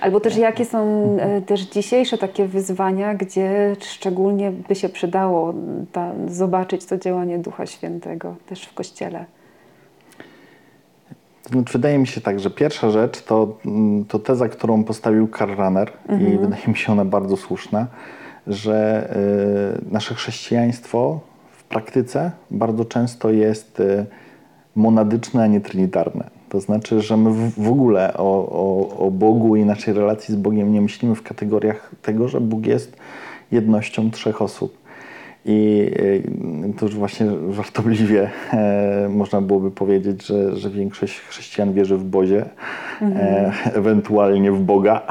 Speaker 1: Albo też jakie są e, też dzisiejsze takie wyzwania, gdzie szczególnie by się przydało ta, zobaczyć to działanie Ducha Świętego też w Kościele?
Speaker 2: Znaczy, wydaje mi się tak, że pierwsza rzecz to, mm, to teza, którą postawił Karl Rahner mhm. i wydaje mi się ona bardzo słuszna, że y, nasze chrześcijaństwo w praktyce bardzo często jest y, monadyczne, a nie trinitarne. To znaczy, że my w ogóle o, o, o Bogu i naszej relacji z Bogiem nie myślimy w kategoriach tego, że Bóg jest jednością trzech osób. I e, to już właśnie żartobliwie e, można byłoby powiedzieć, że, że większość chrześcijan wierzy w Bozie, mhm. e, ewentualnie w Boga.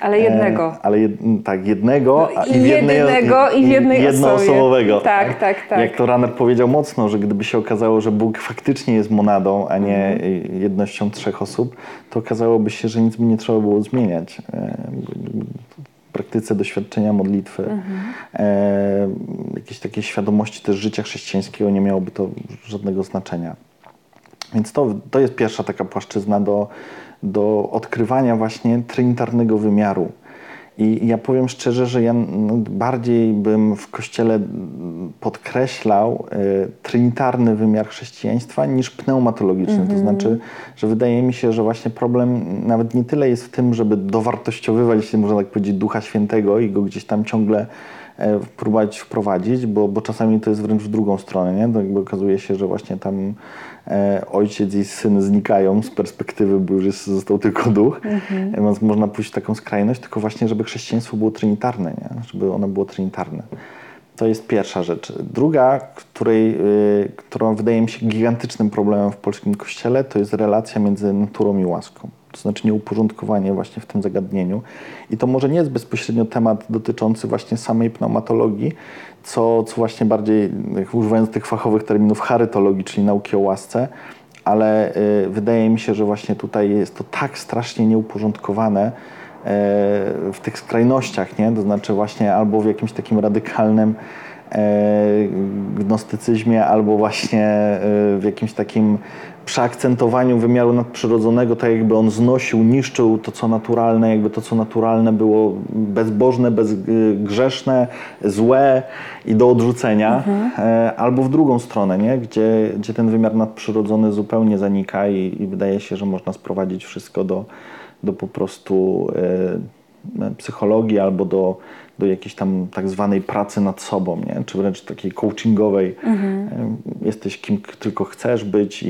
Speaker 1: Ale jednego.
Speaker 2: E, ale jed, tak, jednego
Speaker 1: no, i, i, w jednej, jednego i w jednej
Speaker 2: jednoosobowego.
Speaker 1: Tak, tak, tak, tak.
Speaker 2: Jak to Runner powiedział mocno, że gdyby się okazało, że Bóg faktycznie jest monadą, a nie mhm. jednością trzech osób, to okazałoby się, że nic by nie trzeba było zmieniać. E, w praktyce doświadczenia modlitwy, mhm. e, jakieś takie świadomości też życia chrześcijańskiego nie miałoby to żadnego znaczenia. Więc to, to jest pierwsza taka płaszczyzna do, do odkrywania właśnie trinitarnego wymiaru. I ja powiem szczerze, że ja bardziej bym w kościele podkreślał y, trinitarny wymiar chrześcijaństwa niż pneumatologiczny. Mm -hmm. To mhm. znaczy, że wydaje mi się, że właśnie problem nawet nie tyle jest w tym, żeby dowartościowywać, jeśli można tak powiedzieć, Ducha Świętego i go gdzieś tam ciągle e, próbować wprowadzić, bo, bo czasami to jest wręcz w drugą stronę. Nie? To jakby okazuje się, że właśnie tam E, ojciec i syn znikają z perspektywy, bo już jest, został tylko duch, mhm. E, więc można pójść w taką skrajność, tylko właśnie, żeby chrześcijaństwo było trinitarne, nie? żeby ono było trinitarne. To jest pierwsza rzecz. Druga, której, y, która wydaje mi się gigantycznym problemem w polskim kościele, to jest relacja między naturą i łaską. To znaczy nieuporządkowanie właśnie w tym zagadnieniu. I to może nie jest bezpośrednio temat dotyczący właśnie samej pneumatologii, co, co właśnie bardziej, używając tych fachowych terminów, charytologii, czyli nauki o łasce, ale y, wydaje mi się, że właśnie tutaj jest to tak strasznie nieuporządkowane, E, w tych skrajnościach, nie? to znaczy właśnie albo w jakimś takim radykalnym e, gnostycyzmie, albo właśnie e, w jakimś takim przeakcentowaniu wymiaru nadprzyrodzonego, tak jakby on znosił, niszczył to, co naturalne, jakby to, co naturalne było bezbożne, bezgrzeszne, złe i do odrzucenia, mhm. albo w drugą stronę, nie? Gdzie, gdzie ten wymiar nadprzyrodzony zupełnie zanika i, i wydaje się, że można sprowadzić wszystko do, do po prostu e, psychologii albo do, do jakiejś tam tak zwanej pracy nad sobą, nie? czy wręcz takiej coachingowej. Mhm. Jesteś kim tylko chcesz być i,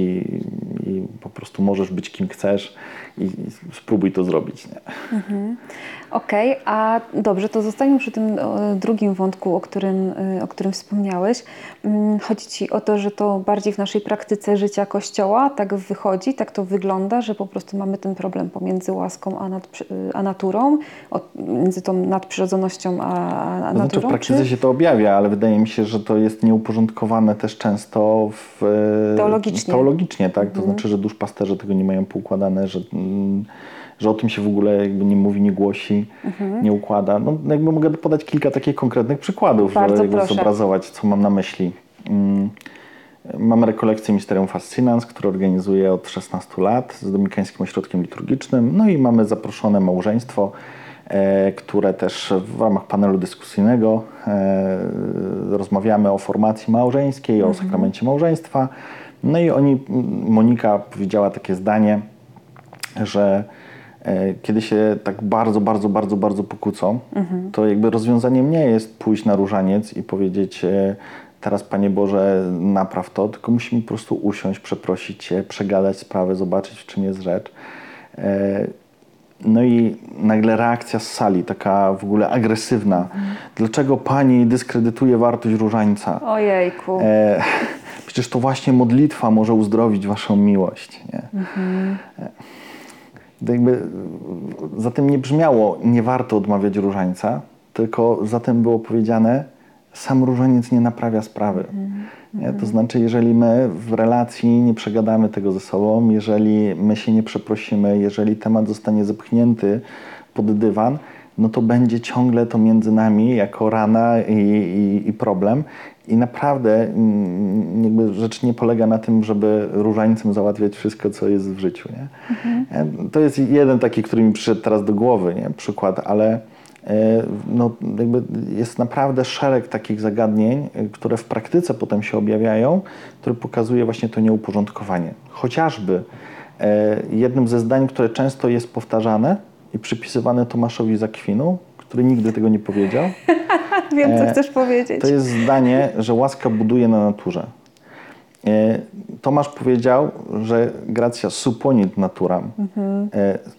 Speaker 2: i, po prostu możesz być kim chcesz i, spróbuj to zrobić. Nie?
Speaker 1: Mhm. Okej, okay, a dobrze, to zostańmy przy tym drugim wątku, o którym, y, o którym wspomniałeś. Mm, chodzi Ci o to, że to bardziej w naszej praktyce życia Kościoła tak wychodzi, tak to wygląda, że po prostu mamy ten problem pomiędzy łaską a, nad, a naturą, między tą nadprzyrodzonością a, a naturą?
Speaker 2: Znaczy w praktyce czy? się to objawia, ale wydaje mi się, że to jest nieuporządkowane też często w,
Speaker 1: teologicznie.
Speaker 2: teologicznie tak? Mhm. To znaczy, że duszpasterze tego nie mają poukładane, że... Że o tym się w ogóle jakby nie mówi, nie głosi, mhm. nie układa. No, jakby mogę podać kilka takich konkretnych przykładów, Bardzo żeby jakby zobrazować, co mam na myśli. Mm. Mamy rekolekcję Misterium Fascinans, które organizuje od 16 lat z Dominikańskim Ośrodkiem Liturgicznym. No i mamy zaproszone małżeństwo, e, które też w ramach panelu dyskusyjnego e, rozmawiamy o formacji małżeńskiej, mhm. o sakramencie małżeństwa. No i oni, Monika powiedziała takie zdanie, że E, kiedy się tak bardzo, bardzo, bardzo, bardzo pokłócą, mhm. to jakby rozwiązaniem nie jest pójść na różaniec i powiedzieć e, teraz Panie Boże napraw to, tylko musimy po prostu usiąść, przeprosić Cię, przegadać sprawę, zobaczyć w czym jest rzecz. E, no i nagle reakcja z sali, taka w ogóle agresywna. Mhm. Dlaczego Pani dyskredytuje wartość różańca?
Speaker 1: Ojejku. E, [LAUGHS]
Speaker 2: przecież to właśnie modlitwa może uzdrowić Waszą miłość. Nie? Mhm. Jakby za tym nie brzmiało, nie warto odmawiać różańca, tylko za tym było powiedziane, sam różaniec nie naprawia sprawy. Mm. To znaczy, jeżeli my w relacji nie przegadamy tego ze sobą, jeżeli my się nie przeprosimy, jeżeli temat zostanie zepchnięty pod dywan, no to będzie ciągle to między nami jako rana i, i, i problem. I naprawdę mm, jakby rzecz nie polega na tym, żeby różańcem załatwiać wszystko, co jest w życiu. Nie? Mhm. E, to jest jeden taki, który mi przyszedł teraz do głowy, nie? przykład, ale e, no, jakby jest naprawdę szereg takich zagadnień, e, które w praktyce potem się objawiają, które pokazuje właśnie to nieuporządkowanie. Chociażby jednym ze zdań, które często jest powtarzane i przypisywane Tomaszowi Zakwinu, który nigdy tego nie powiedział. [LAUGHS]
Speaker 1: Wiem, co e, chcesz powiedzieć.
Speaker 2: To jest zdanie, że łaska buduje na naturze. E, Tomasz powiedział, że gracja supponit naturam, mhm.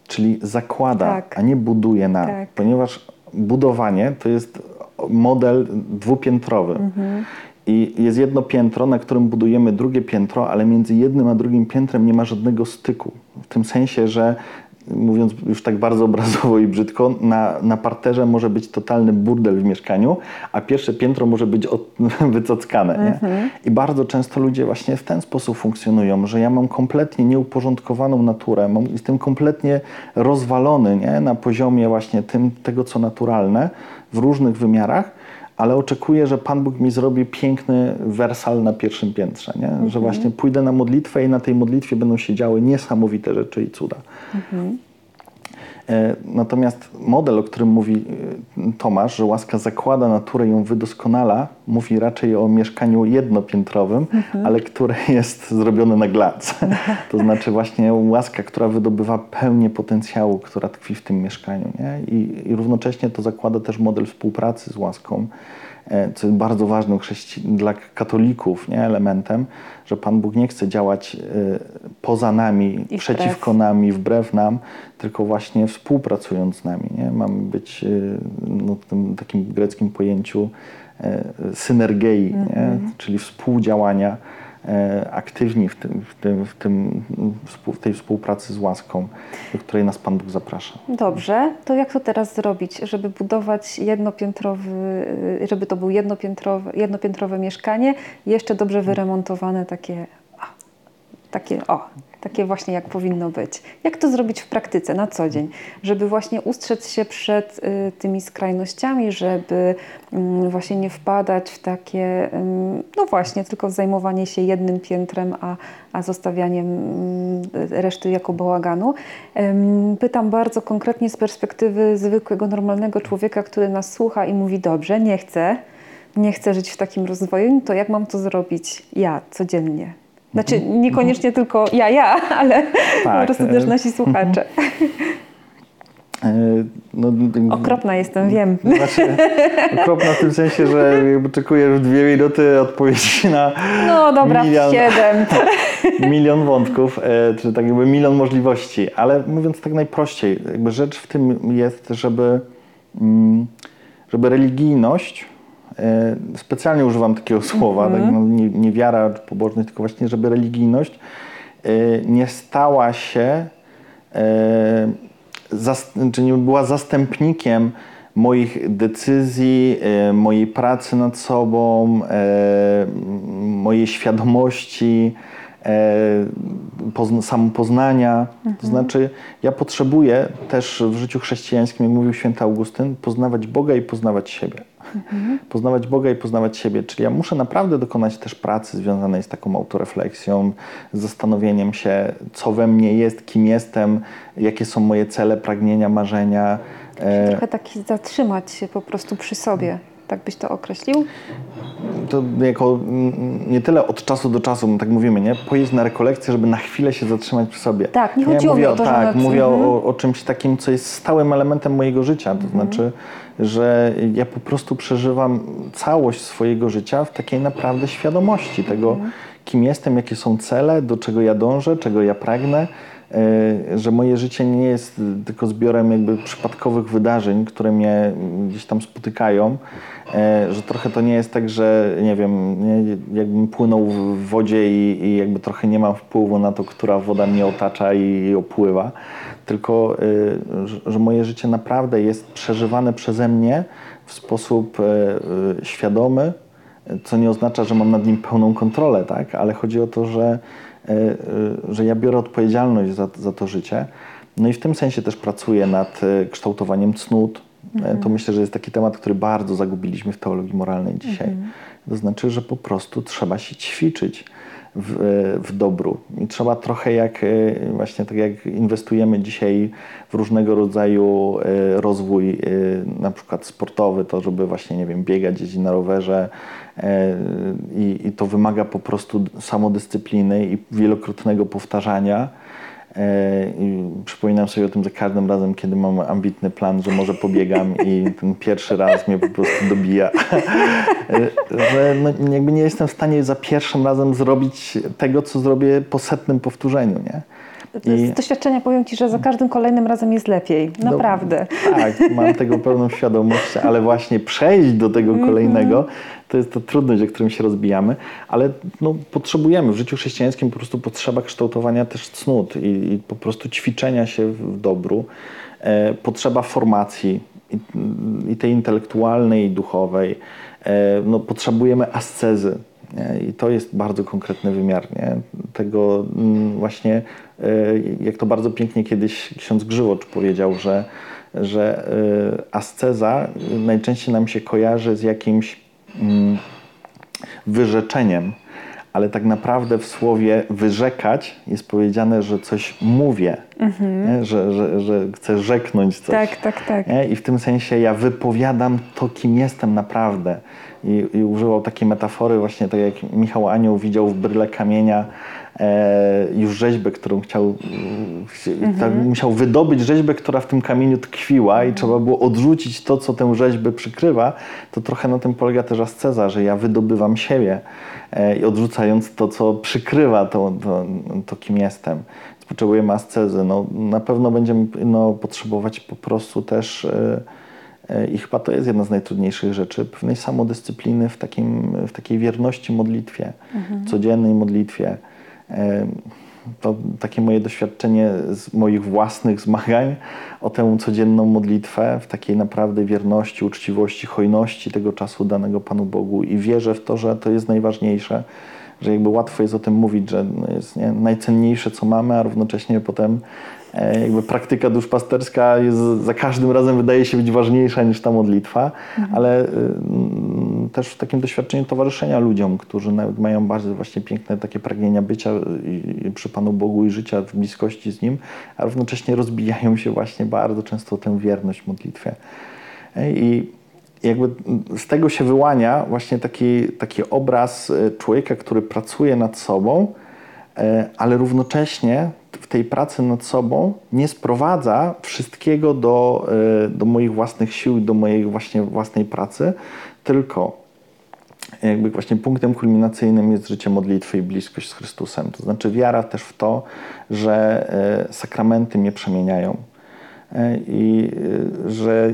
Speaker 2: czyli zakłada, tak. a nie buduje na, tak. ponieważ budowanie to jest model dwupiętrowy.
Speaker 1: Mhm.
Speaker 2: I jest jedno piętro, na którym budujemy drugie piętro, ale między jednym a drugim piętrem nie ma żadnego styku. W tym sensie, że mówiąc już tak bardzo obrazowo i brzydko, na, na parterze może być totalny burdel w mieszkaniu, a pierwsze piętro może być od, [LAUGHS] wycockane. Nie? I bardzo często ludzie właśnie w ten sposób funkcjonują, że ja mam kompletnie nieuporządkowaną naturę, mam, jestem kompletnie rozwalony nie? na poziomie właśnie tym, tego, co naturalne w różnych wymiarach, ale oczekuję, że Pan Bóg mi zrobi piękny wersal na pierwszym piętrze, nie? że właśnie pójdę na modlitwę i na tej modlitwie będą się działy niesamowite rzeczy i cuda. E, Natomiast model, o którym mówi e, Tomasz, że łaska zakłada naturę i ją wydoskonala, mówi raczej o mieszkaniu jednopiętrowym, ale które jest zrobione na glac. [LAUGHS] to znaczy właśnie łaska, która wydobywa pełnię potencjału, która tkwi w tym mieszkaniu. Nie? I, I równocześnie to zakłada też model współpracy z łaską, e, co jest bardzo ważnym dla katolików nie? elementem, że Pan Bóg nie chce działać e, poza nami,
Speaker 1: I wbrew.
Speaker 2: przeciwko nami, wbrew nam, tylko właśnie współpracując z nami. Nie? Mamy być y, no, w tym takim greckim pojęciu e, synergei, nie? czyli współdziałania, e, aktywni w, tym, w, tym, w, tym, w tej współpracy z łaską, do której nas Pan Bóg zaprasza.
Speaker 1: Dobrze, to jak to teraz zrobić, żeby budować jednopiętrowy, żeby to było jednopiętrowe, jednopiętrowe mieszkanie, jeszcze dobrze wyremontowane, takie, takie, o, takie właśnie jak powinno być. Jak to zrobić w praktyce, na co dzień, żeby właśnie ustrzec się przed y, tymi skrajnościami, żeby mm, właśnie nie wpadać w takie, no właśnie, tylko zajmowanie się jednym piętrem, a, a zostawianiem mm, reszty jako bałaganu. Pytam bardzo konkretnie z perspektywy zwykłego, normalnego człowieka, który nas słucha i mówi, dobrze, nie chcę, nie chcę żyć w takim rozwoju, to jak mam to zrobić ja codziennie? Znaczy niekoniecznie tylko ja, ja, ale po
Speaker 2: Tak,
Speaker 1: prostu
Speaker 2: e,
Speaker 1: też nasi słuchacze.
Speaker 2: E, No,
Speaker 1: Okropna jestem, wiem.
Speaker 2: Znaczy, okropna w tym sensie, że jakby czekujesz dwie minuty odpowiedzi na
Speaker 1: No dobra,
Speaker 2: milion,
Speaker 1: siedem. [LAUGHS]
Speaker 2: milion wątków, e, czy tak jakby milion możliwości, ale mówiąc tak najprościej, jakby rzecz w tym jest, żeby, mm, żeby religijność, e, specjalnie używam takiego [LAUGHS] słowa, tak, no, nie, nie wiara czy pobożność, tylko właśnie, żeby religijność e, nie stała się, e, czy nie była zastępnikiem moich decyzji, e, mojej pracy nad sobą, e, mojej świadomości, e, pozn- samopoznania. To znaczy, ja potrzebuję też w życiu chrześcijańskim, jak mówił święty Augustyn, poznawać Boga i poznawać siebie. Poznawać Boga i poznawać siebie. Czyli ja muszę naprawdę dokonać też pracy związanej z taką autorefleksją, z zastanowieniem się, co we mnie jest, kim jestem, jakie są moje cele, pragnienia, marzenia. E,
Speaker 1: Trochę taki zatrzymać się po prostu przy sobie. Tak byś to określił?
Speaker 2: to jako mm, nie tyle od czasu do czasu, tak mówimy, nie? Pojeść na rekolekcję, żeby na chwilę się zatrzymać przy sobie.
Speaker 1: Tak, nie
Speaker 2: ja
Speaker 1: chodziło mi
Speaker 2: mówię
Speaker 1: o to,
Speaker 2: Tak, mówię
Speaker 1: Mhm.
Speaker 2: o, o czymś takim, co jest stałym elementem mojego życia. To
Speaker 1: Mhm.
Speaker 2: znaczy, że ja po prostu przeżywam całość swojego życia w takiej naprawdę świadomości tego, kim jestem, jakie są cele, do czego ja dążę, czego ja pragnę. E, Że moje życie nie jest tylko zbiorem jakby przypadkowych wydarzeń, które mnie gdzieś tam spotykają, e, że trochę to nie jest tak, że nie wiem, jakbym płynął w wodzie i, i jakby trochę nie mam wpływu na to, która woda mnie otacza i, opływa, tylko e, że, moje życie naprawdę jest przeżywane przeze mnie w sposób świadomy, co nie oznacza, że mam nad nim pełną kontrolę, tak? ale chodzi o to, że, że ja biorę odpowiedzialność za, za to życie. No i w tym sensie też pracuję nad e, kształtowaniem cnót. E, To myślę, że jest taki temat, który bardzo zagubiliśmy w teologii moralnej dzisiaj. To znaczy, że po prostu trzeba się ćwiczyć w, e, w dobru. I trzeba trochę jak e, właśnie tak jak inwestujemy dzisiaj w różnego rodzaju e, rozwój, na przykład sportowy, to żeby właśnie, nie wiem, biegać, jeździć na rowerze i, i to wymaga po prostu samodyscypliny i wielokrotnego powtarzania. E, przypominam sobie o tym za każdym razem, kiedy mam ambitny plan, że może pobiegam i ten pierwszy raz mnie po prostu dobija. [LAUGHS] E, że no, jakby nie jestem w stanie za pierwszym razem zrobić tego, co zrobię po setnym powtórzeniu, nie?
Speaker 1: I... Z doświadczenia powiem Ci, że za każdym kolejnym razem jest lepiej. Naprawdę.
Speaker 2: Tak, mam tego pełną świadomość, ale właśnie przejść do tego mhm. kolejnego to jest to trudność, o którym się rozbijamy, ale no, potrzebujemy w życiu chrześcijańskim po prostu potrzeba kształtowania też cnót i, i po prostu ćwiczenia się w dobru, e, potrzeba formacji i, i tej intelektualnej i duchowej. E, no, potrzebujemy ascezy. Nie? I to jest bardzo konkretny wymiar nie? tego mm, właśnie, jak to bardzo pięknie kiedyś ksiądz Grzywocz powiedział, że, że e, asceza najczęściej nam się kojarzy z jakimś mm, wyrzeczeniem, ale tak naprawdę w słowie wyrzekać jest powiedziane, że coś mówię, mhm. że, że, że chcę rzeknąć coś.
Speaker 1: Tak, tak, tak.
Speaker 2: Nie? I w tym sensie ja wypowiadam to, kim jestem naprawdę i, i używał takiej metafory właśnie tak jak Michał Anioł widział w bryle kamienia e, już rzeźbę, którą chciał, mhm. tak, musiał wydobyć rzeźbę, która w tym kamieniu tkwiła i trzeba było odrzucić to, co tę rzeźbę przykrywa, to trochę na tym polega też asceza, że ja wydobywam siebie e, i odrzucając to, co przykrywa to, to, to kim jestem. Potrzebujemy ascezy. No, na pewno będziemy no, potrzebować po prostu też e, E, I chyba to jest jedna z najtrudniejszych rzeczy, pewnej samodyscypliny w, takim, w takiej wierności modlitwie, mhm. codziennej modlitwie. To takie moje doświadczenie z moich własnych zmagań o tę codzienną modlitwę, w takiej naprawdę wierności, uczciwości, hojności tego czasu danego Panu Bogu. I wierzę w to, że to jest najważniejsze, że jakby łatwo jest o tym mówić, że jest nie, najcenniejsze, co mamy, a równocześnie potem jakby praktyka duszpasterska jest za każdym razem wydaje się być ważniejsza niż ta modlitwa, mhm. ale y, też w takim doświadczeniu towarzyszenia ludziom, którzy nawet mają bardzo właśnie piękne takie pragnienia bycia i, i przy Panu Bogu i życia w bliskości z Nim, a równocześnie rozbijają się właśnie bardzo często tę wierność modlitwie. E, I jakby z tego się wyłania właśnie taki, taki obraz y, człowieka, który pracuje nad sobą, e, ale równocześnie w tej pracy nad sobą nie sprowadza wszystkiego do, e, do moich własnych sił, do mojej właśnie własnej pracy, tylko jakby właśnie punktem kulminacyjnym jest życie modlitwy i bliskość z Chrystusem. To znaczy wiara też w to, że e, sakramenty mnie przemieniają i że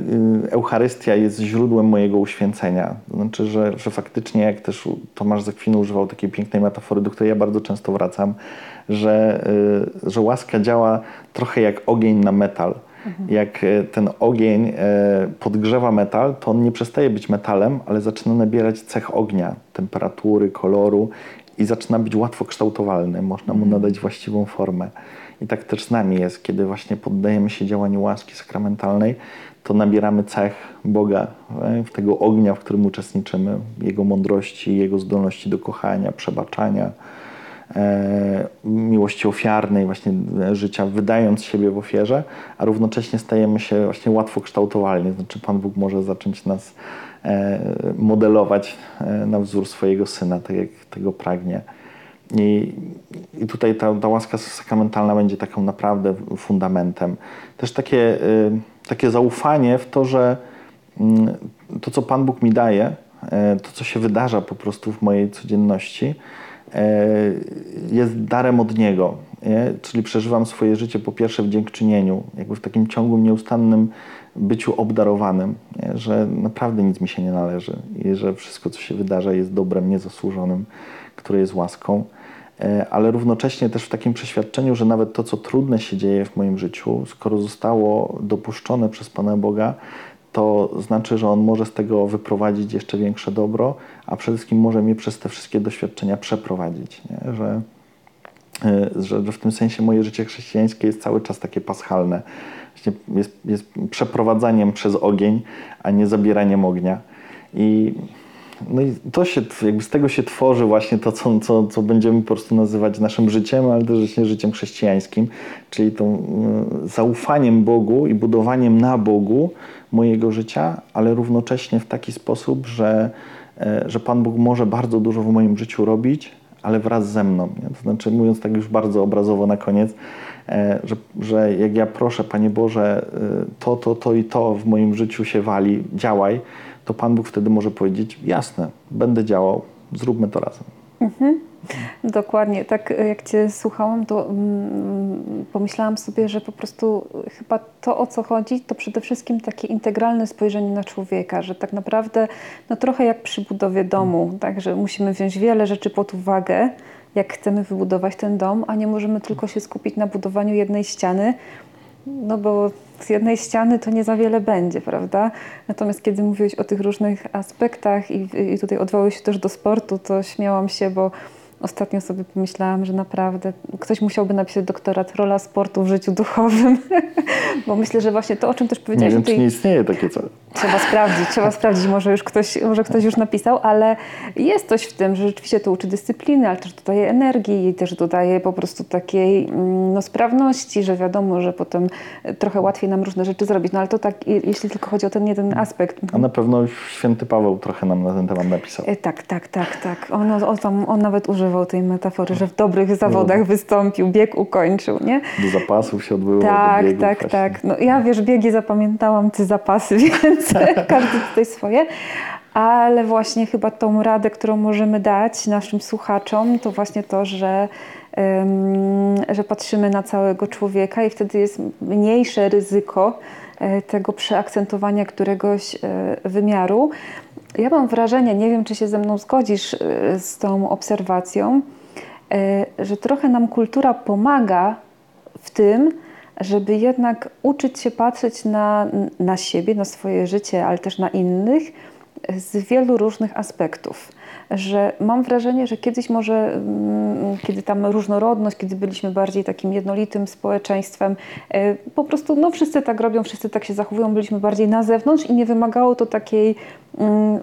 Speaker 2: Eucharystia jest źródłem mojego uświęcenia. To znaczy, że, że faktycznie, jak też Tomasz Zakwinu używał takiej pięknej metafory, do której ja bardzo często wracam, że, że łaska działa trochę jak ogień na metal. Mhm. Jak ten ogień podgrzewa metal, to on nie przestaje być metalem, ale zaczyna nabierać cech ognia, temperatury, koloru i zaczyna być łatwo kształtowalny. Można mu mhm. nadać właściwą formę. I tak też z nami jest, kiedy właśnie poddajemy się działaniu łaski sakramentalnej, to nabieramy cech Boga, w tego ognia, w którym uczestniczymy, Jego mądrości, Jego zdolności do kochania, przebaczania, E, miłości ofiarnej, właśnie życia, wydając siebie w ofierze, a równocześnie stajemy się właśnie łatwo kształtowalni. Znaczy Pan Bóg może zacząć nas e, modelować e, na wzór swojego Syna, tak jak tego pragnie. I, i tutaj ta, ta łaska sakramentalna będzie taką naprawdę fundamentem. Też takie, takie zaufanie w to, że mm, to, co Pan Bóg mi daje, to, co się wydarza po prostu w mojej codzienności, E, jest darem od Niego. Nie? Czyli przeżywam swoje życie po pierwsze w dziękczynieniu, jakby w takim ciągłym, nieustannym byciu obdarowanym, nie? że naprawdę nic mi się nie należy i że wszystko, co się wydarza, jest dobrem niezasłużonym, które jest łaską. E, ale równocześnie też w takim przeświadczeniu, że nawet to, co trudne się dzieje w moim życiu, skoro zostało dopuszczone przez Pana Boga, to znaczy, że on może z tego wyprowadzić jeszcze większe dobro, a przede wszystkim może mnie przez te wszystkie doświadczenia przeprowadzić. Nie? Że, e, że, w tym sensie moje życie chrześcijańskie jest cały czas takie paschalne. Jest, jest przeprowadzaniem przez ogień, a nie zabieraniem ognia. I no i to się, jakby z tego się tworzy właśnie to, co, co, co będziemy po prostu nazywać naszym życiem, ale też właśnie życiem chrześcijańskim, czyli tą e, zaufaniem Bogu i budowaniem na Bogu mojego życia, ale równocześnie w taki sposób, że, e, że Pan Bóg może bardzo dużo w moim życiu robić, ale wraz ze mną. Nie? To znaczy, mówiąc tak już bardzo obrazowo na koniec, e, że, że jak ja proszę, Panie Boże, to, to, to i to w moim życiu się wali, działaj, to Pan Bóg wtedy może powiedzieć: Jasne, będę działał, zróbmy to razem. Mhm.
Speaker 1: Dokładnie. Tak jak Cię słuchałam, to mm, pomyślałam sobie, że po prostu chyba to, o co chodzi, to przede wszystkim takie integralne spojrzenie na człowieka, że tak naprawdę no trochę jak przy budowie domu, tak, że musimy wziąć wiele rzeczy pod uwagę, jak chcemy wybudować ten dom, a nie możemy tylko się skupić na budowaniu jednej ściany, no bo z jednej ściany to nie za wiele będzie, prawda? Natomiast kiedy mówiłeś o tych różnych aspektach i, i tutaj odwołałeś się też do sportu, to śmiałam się, bo Ostatnio sobie pomyślałam, że naprawdę ktoś musiałby napisać doktorat rola sportu w życiu duchowym, [LAUGHS] bo myślę, że właśnie to, o czym też powiedziałeś...
Speaker 2: Nie wiem, czy nie istnieje takie coś.
Speaker 1: Trzeba sprawdzić, trzeba sprawdzić, może już ktoś, może ktoś już napisał, ale jest coś w tym, że rzeczywiście to uczy dyscypliny, ale też dodaje energii i też dodaje po prostu takiej mm, no, sprawności, że wiadomo, że potem trochę łatwiej nam różne rzeczy zrobić, no ale to tak, jeśli tylko chodzi o ten jeden aspekt.
Speaker 2: A na pewno święty Paweł trochę nam na ten temat napisał.
Speaker 1: E, tak, tak, tak, tak. On, on, on nawet używał tej metafory, że w dobrych zawodach no. wystąpił, bieg ukończył, nie?
Speaker 2: Do zapasów się odbyło.
Speaker 1: Tak, tak, właśnie. tak. No, ja wiesz, biegi zapamiętałam, ty zapasy, [LAUGHS] więc każdy tutaj swoje. Ale właśnie chyba tą radę, którą możemy dać naszym słuchaczom, to właśnie to, że, że patrzymy na całego człowieka i wtedy jest mniejsze ryzyko e, tego przeakcentowania któregoś e, wymiaru. Ja mam wrażenie, nie wiem czy się ze mną zgodzisz e, z tą obserwacją, że trochę nam kultura pomaga w tym, żeby jednak uczyć się patrzeć na, na siebie, na swoje życie, ale też na innych z wielu różnych aspektów. Że mam wrażenie, że kiedyś może, mm, kiedy tam różnorodność, kiedy byliśmy bardziej takim jednolitym społeczeństwem, e, po prostu no wszyscy tak robią, wszyscy tak się zachowują, byliśmy bardziej na zewnątrz i nie wymagało to takiej mm,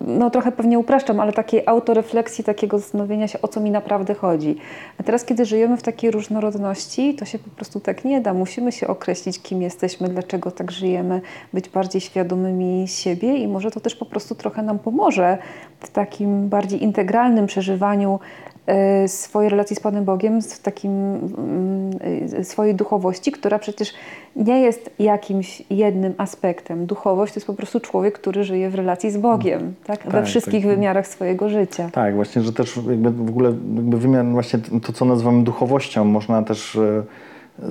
Speaker 1: no trochę pewnie upraszczam, ale takiej autorefleksji, takiego zastanowienia się, o co mi naprawdę chodzi. A teraz, kiedy żyjemy w takiej różnorodności, to się po prostu tak nie da. Musimy się określić, kim jesteśmy, dlaczego tak żyjemy, być bardziej świadomymi siebie i może to też po prostu trochę nam pomoże w takim bardziej integralnym przeżywaniu E, swojej relacji z Panem Bogiem, w takim mm, e, swojej duchowości, która przecież nie jest jakimś jednym aspektem. Duchowość to jest po prostu człowiek, który żyje w relacji z Bogiem, tak? tak we wszystkich tak. wymiarach swojego życia.
Speaker 2: Tak, właśnie, że też jakby w ogóle jakby wymiar, właśnie to, co nazywamy duchowością, można też e,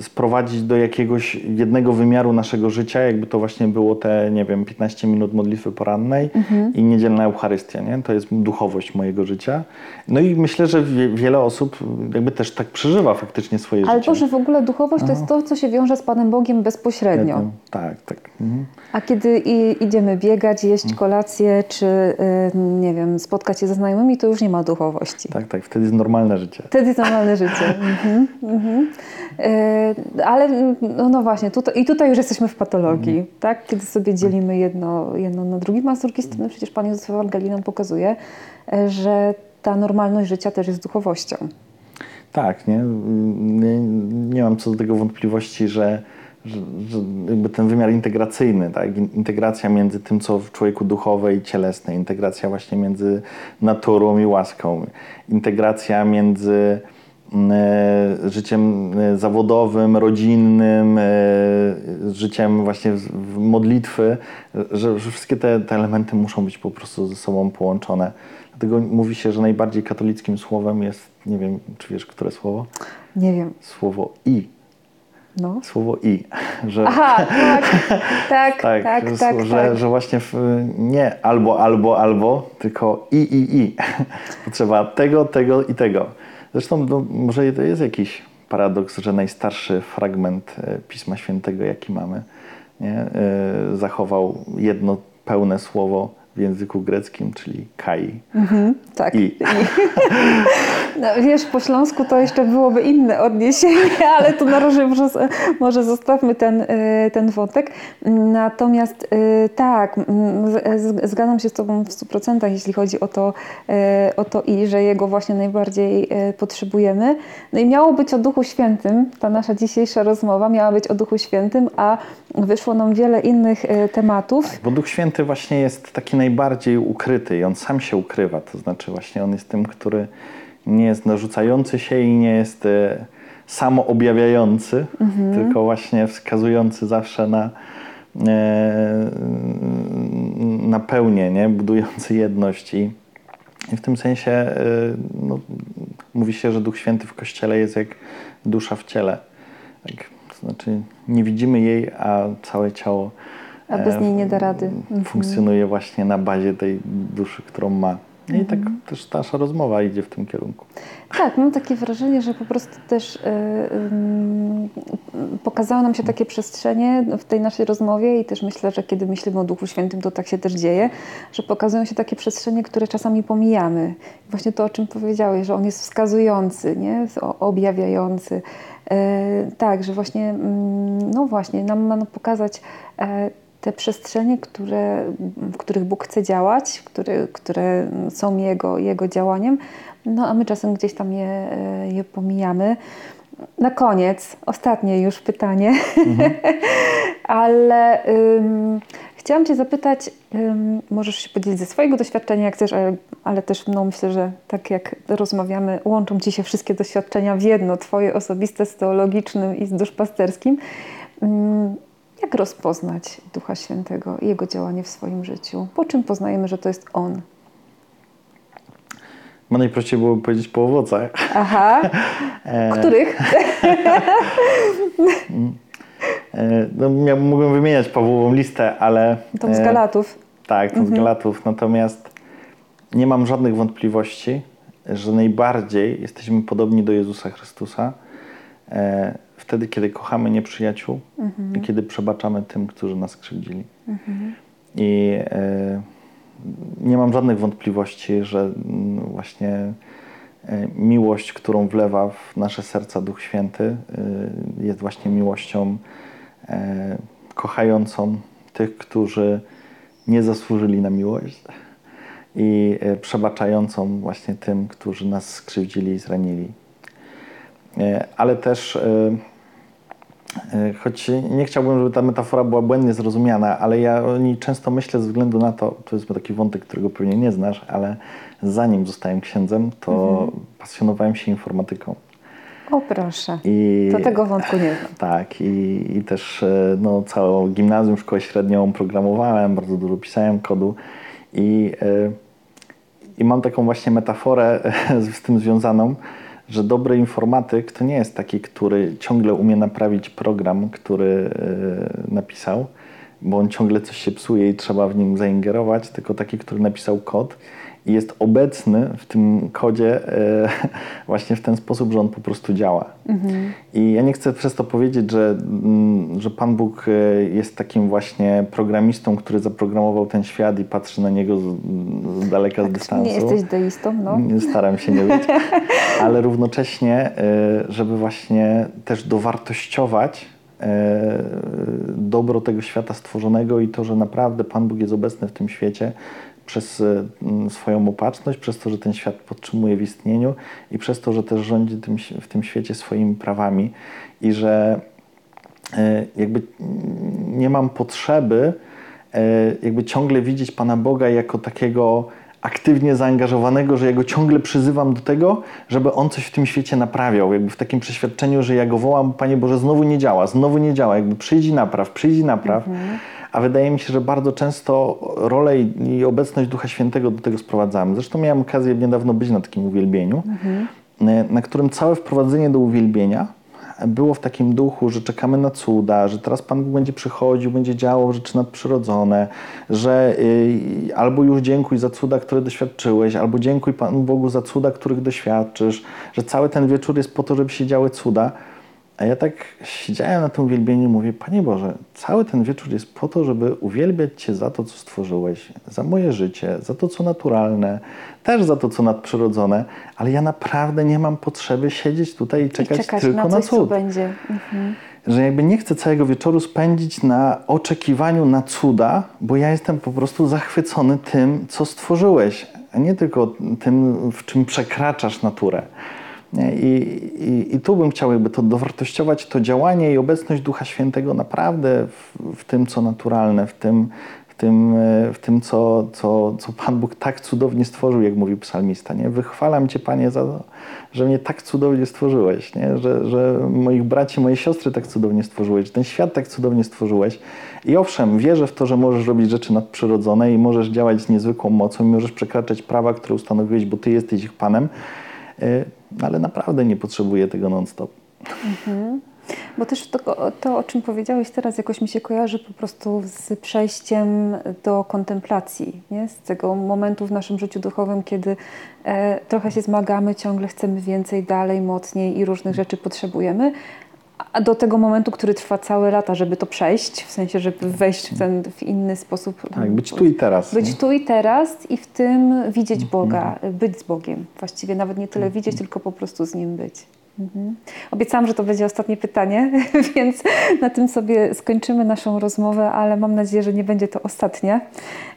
Speaker 2: sprowadzić do jakiegoś jednego wymiaru naszego życia, jakby to właśnie było te, nie wiem, 15 minut modlitwy porannej mhm. i niedzielna Eucharystia, nie? To jest duchowość mojego życia. No i myślę, że wiele osób jakby też tak przeżywa faktycznie swoje
Speaker 1: Ale
Speaker 2: życie.
Speaker 1: Ale to, że w ogóle duchowość to jest to, co się wiąże z Panem Bogiem bezpośrednio.
Speaker 2: Tak, tak. Mhm.
Speaker 1: A kiedy i, idziemy biegać, jeść mhm. kolację, czy y, nie wiem, spotkać się ze znajomymi, to już nie ma duchowości.
Speaker 2: Tak, tak. Wtedy jest normalne życie.
Speaker 1: Wtedy jest normalne życie. Mhm. Mhm. Y, ale no, no, właśnie, tutaj, i tutaj już jesteśmy w patologii, mhm. tak? Kiedy sobie dzielimy jedno, jedno na drugie, a z drugiej strony przecież Pan Józef Ewangelii nam pokazuje, e, że ta normalność życia też jest duchowością.
Speaker 2: Tak, nie? Nie, nie mam co do tego wątpliwości, że, że, że jakby ten wymiar integracyjny, tak? integracja między tym, co w człowieku duchowe i cielesne, integracja właśnie między naturą i łaską, integracja między życiem e, zawodowym, rodzinnym, e, życiem właśnie modlitwy, że, że wszystkie te, te, elementy muszą być po prostu ze sobą połączone. Dlatego mówi się, że najbardziej katolickim słowem jest, nie wiem, czy wiesz, które słowo?
Speaker 1: Nie wiem.
Speaker 2: Słowo i.
Speaker 1: No.
Speaker 2: Słowo i. [LAUGHS]
Speaker 1: Że, Aha, tak, [LAUGHS] tak, tak, tak,
Speaker 2: że,
Speaker 1: tak,
Speaker 2: że,
Speaker 1: tak.
Speaker 2: że właśnie w, nie albo, albo, albo, tylko i, i, i. [LAUGHS] Potrzeba tego, tego i tego. Zresztą no, może to jest jakiś paradoks, że najstarszy fragment e, Pisma Świętego, jaki mamy, nie, e, zachował jedno pełne słowo w języku greckim, czyli kai. Mhm,
Speaker 1: tak. I. [LAUGHS] No, wiesz, po śląsku to jeszcze byłoby inne odniesienie, [LAUGHS] ale tu na razie może, może zostawmy ten, y, ten wątek. Natomiast y, tak, zgadzam się z Tobą w 100%, jeśli chodzi o to, y, o to i, że jego właśnie najbardziej potrzebujemy. No i miało być o Duchu Świętym, ta nasza dzisiejsza rozmowa miała być o Duchu Świętym, a wyszło nam wiele innych tematów.
Speaker 2: Tak, bo Duch Święty właśnie jest taki najbardziej ukryty i on sam się ukrywa, to znaczy właśnie on jest tym, który nie jest narzucający się i nie jest e, samoobjawiający, mhm. tylko właśnie wskazujący zawsze na, e, na pełnię, nie? budujący jedność. I, I w tym sensie y, no, mówi się, że Duch Święty w Kościele jest jak dusza w ciele. Tak, to znaczy nie widzimy jej, a całe ciało
Speaker 1: A bez niej nie da rady. Mhm.
Speaker 2: funkcjonuje właśnie na bazie tej duszy, którą ma. I tak
Speaker 1: Mhm.
Speaker 2: też nasza rozmowa idzie w tym kierunku.
Speaker 1: Tak, mam takie wrażenie, że po prostu też y, y, pokazały nam się takie przestrzenie w tej naszej rozmowie i też myślę, że kiedy myślimy o Duchu Świętym, to tak się też dzieje, że pokazują się takie przestrzenie, które czasami pomijamy. Właśnie to, o czym powiedziałeś, że On jest wskazujący, nie? Objawiający. E, tak, że właśnie, mm, no właśnie, nam ma pokazać e, te przestrzenie, które, w których Bóg chce działać, które, które są Jego, Jego działaniem, no a my czasem gdzieś tam je, e, je pomijamy. Na koniec, ostatnie już pytanie, [LAUGHS] ale ym, chciałam Cię zapytać, ym, możesz się podzielić ze swojego doświadczenia, jak chcesz, ale, ale też no, myślę, że tak jak rozmawiamy, łączą Ci się wszystkie doświadczenia w jedno, Twoje osobiste z teologicznym i z duszpasterskim. Ym, jak rozpoznać Ducha Świętego i Jego działanie w swoim życiu? Po czym poznajemy, że to jest On?
Speaker 2: No najprościej byłoby powiedzieć po owocach.
Speaker 1: Aha, [LAUGHS]
Speaker 2: E,
Speaker 1: których? [LAUGHS]
Speaker 2: e, no, ja mógłbym wymieniać Pawłową listę, ale...
Speaker 1: Tą z
Speaker 2: e,
Speaker 1: Galatów.
Speaker 2: Tak, to z Galatów. Natomiast nie mam żadnych wątpliwości, że najbardziej jesteśmy podobni do Jezusa Chrystusa wtedy, kiedy kochamy nieprzyjaciół i kiedy przebaczamy tym, którzy nas krzywdzili. I e, nie mam żadnych wątpliwości, że mm, właśnie e, miłość, którą wlewa w nasze serca Duch Święty, e, jest właśnie miłością e, kochającą tych, którzy nie zasłużyli na miłość i e, przebaczającą właśnie tym, którzy nas skrzywdzili i zranili. E, Ale też, choć nie chciałbym, żeby ta metafora była błędnie zrozumiana, ale ja o niej często myślę ze względu na to, to jest taki wątek, którego pewnie nie znasz, ale zanim zostałem księdzem, to pasjonowałem się informatyką.
Speaker 1: O proszę,
Speaker 2: I,
Speaker 1: to tego wątku nie znam.
Speaker 2: tak, i, i też e, no, całą gimnazjum, szkołę średnią programowałem, bardzo dużo pisałem kodu i, e, i mam taką właśnie metaforę z tym związaną, że dobry informatyk to nie jest taki, który ciągle umie naprawić program, który e, napisał, bo on ciągle coś się psuje i trzeba w nim zaingerować, tylko taki, który napisał kod jest obecny w tym kodzie e, [LAUGHS] właśnie w ten sposób, że on po prostu działa. I ja nie chcę przez to powiedzieć, że, mm, że Pan Bóg e, jest takim właśnie programistą, który zaprogramował ten świat i patrzy na niego z, z daleka, z dystansu.
Speaker 1: Nie jesteś deistą, no.
Speaker 2: Staram się nie być, [LAUGHS] ale równocześnie, e, żeby właśnie też dowartościować dobro tego świata stworzonego i to, że naprawdę Pan Bóg jest obecny w tym świecie przez e, m, swoją opatrzność, przez to, że ten świat podtrzymuje w istnieniu i przez to, że też rządzi tym, w tym świecie swoimi prawami i że e, jakby mm, nie mam potrzeby e, jakby ciągle widzieć Pana Boga jako takiego aktywnie zaangażowanego, że ja go ciągle przyzywam do tego, żeby on coś w tym świecie naprawiał. Jakby w takim przeświadczeniu, że ja go wołam, Panie Boże, znowu nie działa, znowu nie działa, jakby przyjdź napraw, przyjdź napraw. A wydaje mi się, że bardzo często rolę i, obecność Ducha Świętego do tego sprowadzamy. Zresztą miałem okazję niedawno być na takim uwielbieniu, e, na którym całe wprowadzenie do uwielbienia było w takim duchu, że czekamy na cuda, że teraz Pan Bóg będzie przychodził, będzie działał rzeczy nadprzyrodzone, że y, albo już dziękuj za cuda, które doświadczyłeś, albo dziękuj Panu Bogu za cuda, których doświadczysz, że cały ten wieczór jest po to, żeby się działy cuda. A ja tak siedziałem na tym uwielbieniu i mówię, Panie Boże, cały ten wieczór jest po to, żeby uwielbiać Cię za to, co stworzyłeś, za moje życie, za to, co naturalne, też za to, co nadprzyrodzone, ale ja naprawdę nie mam potrzeby siedzieć tutaj i czekać,
Speaker 1: I czekać
Speaker 2: tylko
Speaker 1: na
Speaker 2: na,
Speaker 1: coś, co
Speaker 2: cud.
Speaker 1: będzie. Mhm.
Speaker 2: Że jakby nie chcę całego wieczoru spędzić na oczekiwaniu na cuda, bo ja jestem po prostu zachwycony tym, co stworzyłeś, a nie tylko tym, w czym przekraczasz naturę. I, i, I tu bym chciał jakby to dowartościować, to działanie i obecność Ducha Świętego naprawdę w, w tym, co naturalne, w tym, w tym, w tym co, co, co Pan Bóg tak cudownie stworzył, jak mówi psalmista. Nie? Wychwalam Cię, Panie, za to, że mnie tak cudownie stworzyłeś, nie? Że, że moich braci, moje siostry tak cudownie stworzyłeś, że ten świat tak cudownie stworzyłeś. I owszem, wierzę w to, że możesz robić rzeczy nadprzyrodzone i możesz działać z niezwykłą mocą i możesz przekraczać prawa, które ustanowiłeś, bo Ty jesteś ich Panem, e, ale naprawdę nie potrzebuję tego non-stop.
Speaker 1: Mhm. Bo też to, to, o czym powiedziałeś teraz, jakoś mi się kojarzy po prostu z przejściem do kontemplacji, nie? z tego momentu w naszym życiu duchowym, kiedy e, trochę się zmagamy, ciągle chcemy więcej, dalej, mocniej i różnych rzeczy potrzebujemy, a do tego momentu, który trwa całe lata, żeby to przejść, w sensie, żeby wejść w ten w inny sposób.
Speaker 2: Tak, być tu i teraz.
Speaker 1: Być
Speaker 2: nie?
Speaker 1: tu i teraz i w tym widzieć Boga, być z Bogiem. Właściwie nawet nie tyle widzieć, tylko po prostu z Nim być. Mhm. Obiecałam, że to będzie ostatnie pytanie, [LAUGHS] więc na tym sobie skończymy naszą rozmowę, ale mam nadzieję, że nie będzie to ostatnia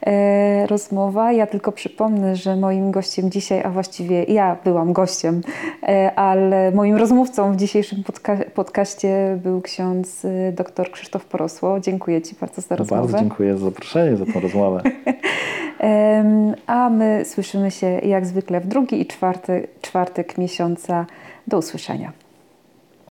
Speaker 1: e, rozmowa. Ja tylko przypomnę, że moim gościem dzisiaj, a właściwie ja byłam gościem, e, ale moim rozmówcą w dzisiejszym podca- podcaście był ksiądz e, dr Krzysztof Porosło. Dziękuję Ci bardzo za rozmowę.
Speaker 2: Bardzo dziękuję za zaproszenie, za tę rozmowę. [LAUGHS]
Speaker 1: A my słyszymy się jak zwykle w drugi i czwarty, czwartek miesiąca. Do usłyszenia.